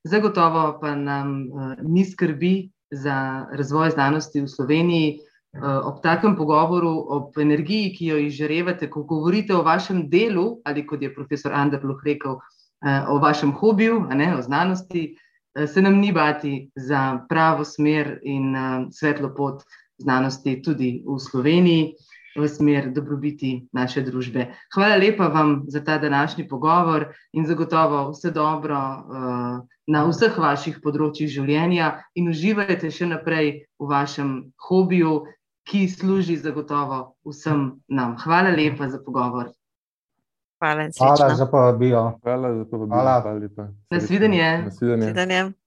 Zagotovo pa nam uh, ni skrbi, za razvoj znanosti v Sloveniji. Eh, ob takem pogovoru, ob energiji, ki jo izžarevate, ko govorite o vašem delu, ali kot je profesor Andrluh rekel, eh, o vašem hobiju, ne, o znanosti, eh, se nam ni bati za pravo smer in svetlo pot znanosti tudi v Sloveniji, v smer dobrobiti naše družbe. Hvala lepa vam za ta današnji pogovor in zagotovo vse dobro na vseh vaših področjih življenja in uživajte še naprej v vašem hobiju, ki služi zagotovo vsem nam. Hvala lepa za pogovor. Hvala, Hvala za povabilo. Hvala za povabilo. Hvala. Hvala Nasvidenje. Nasvidenje. Nasvidenje.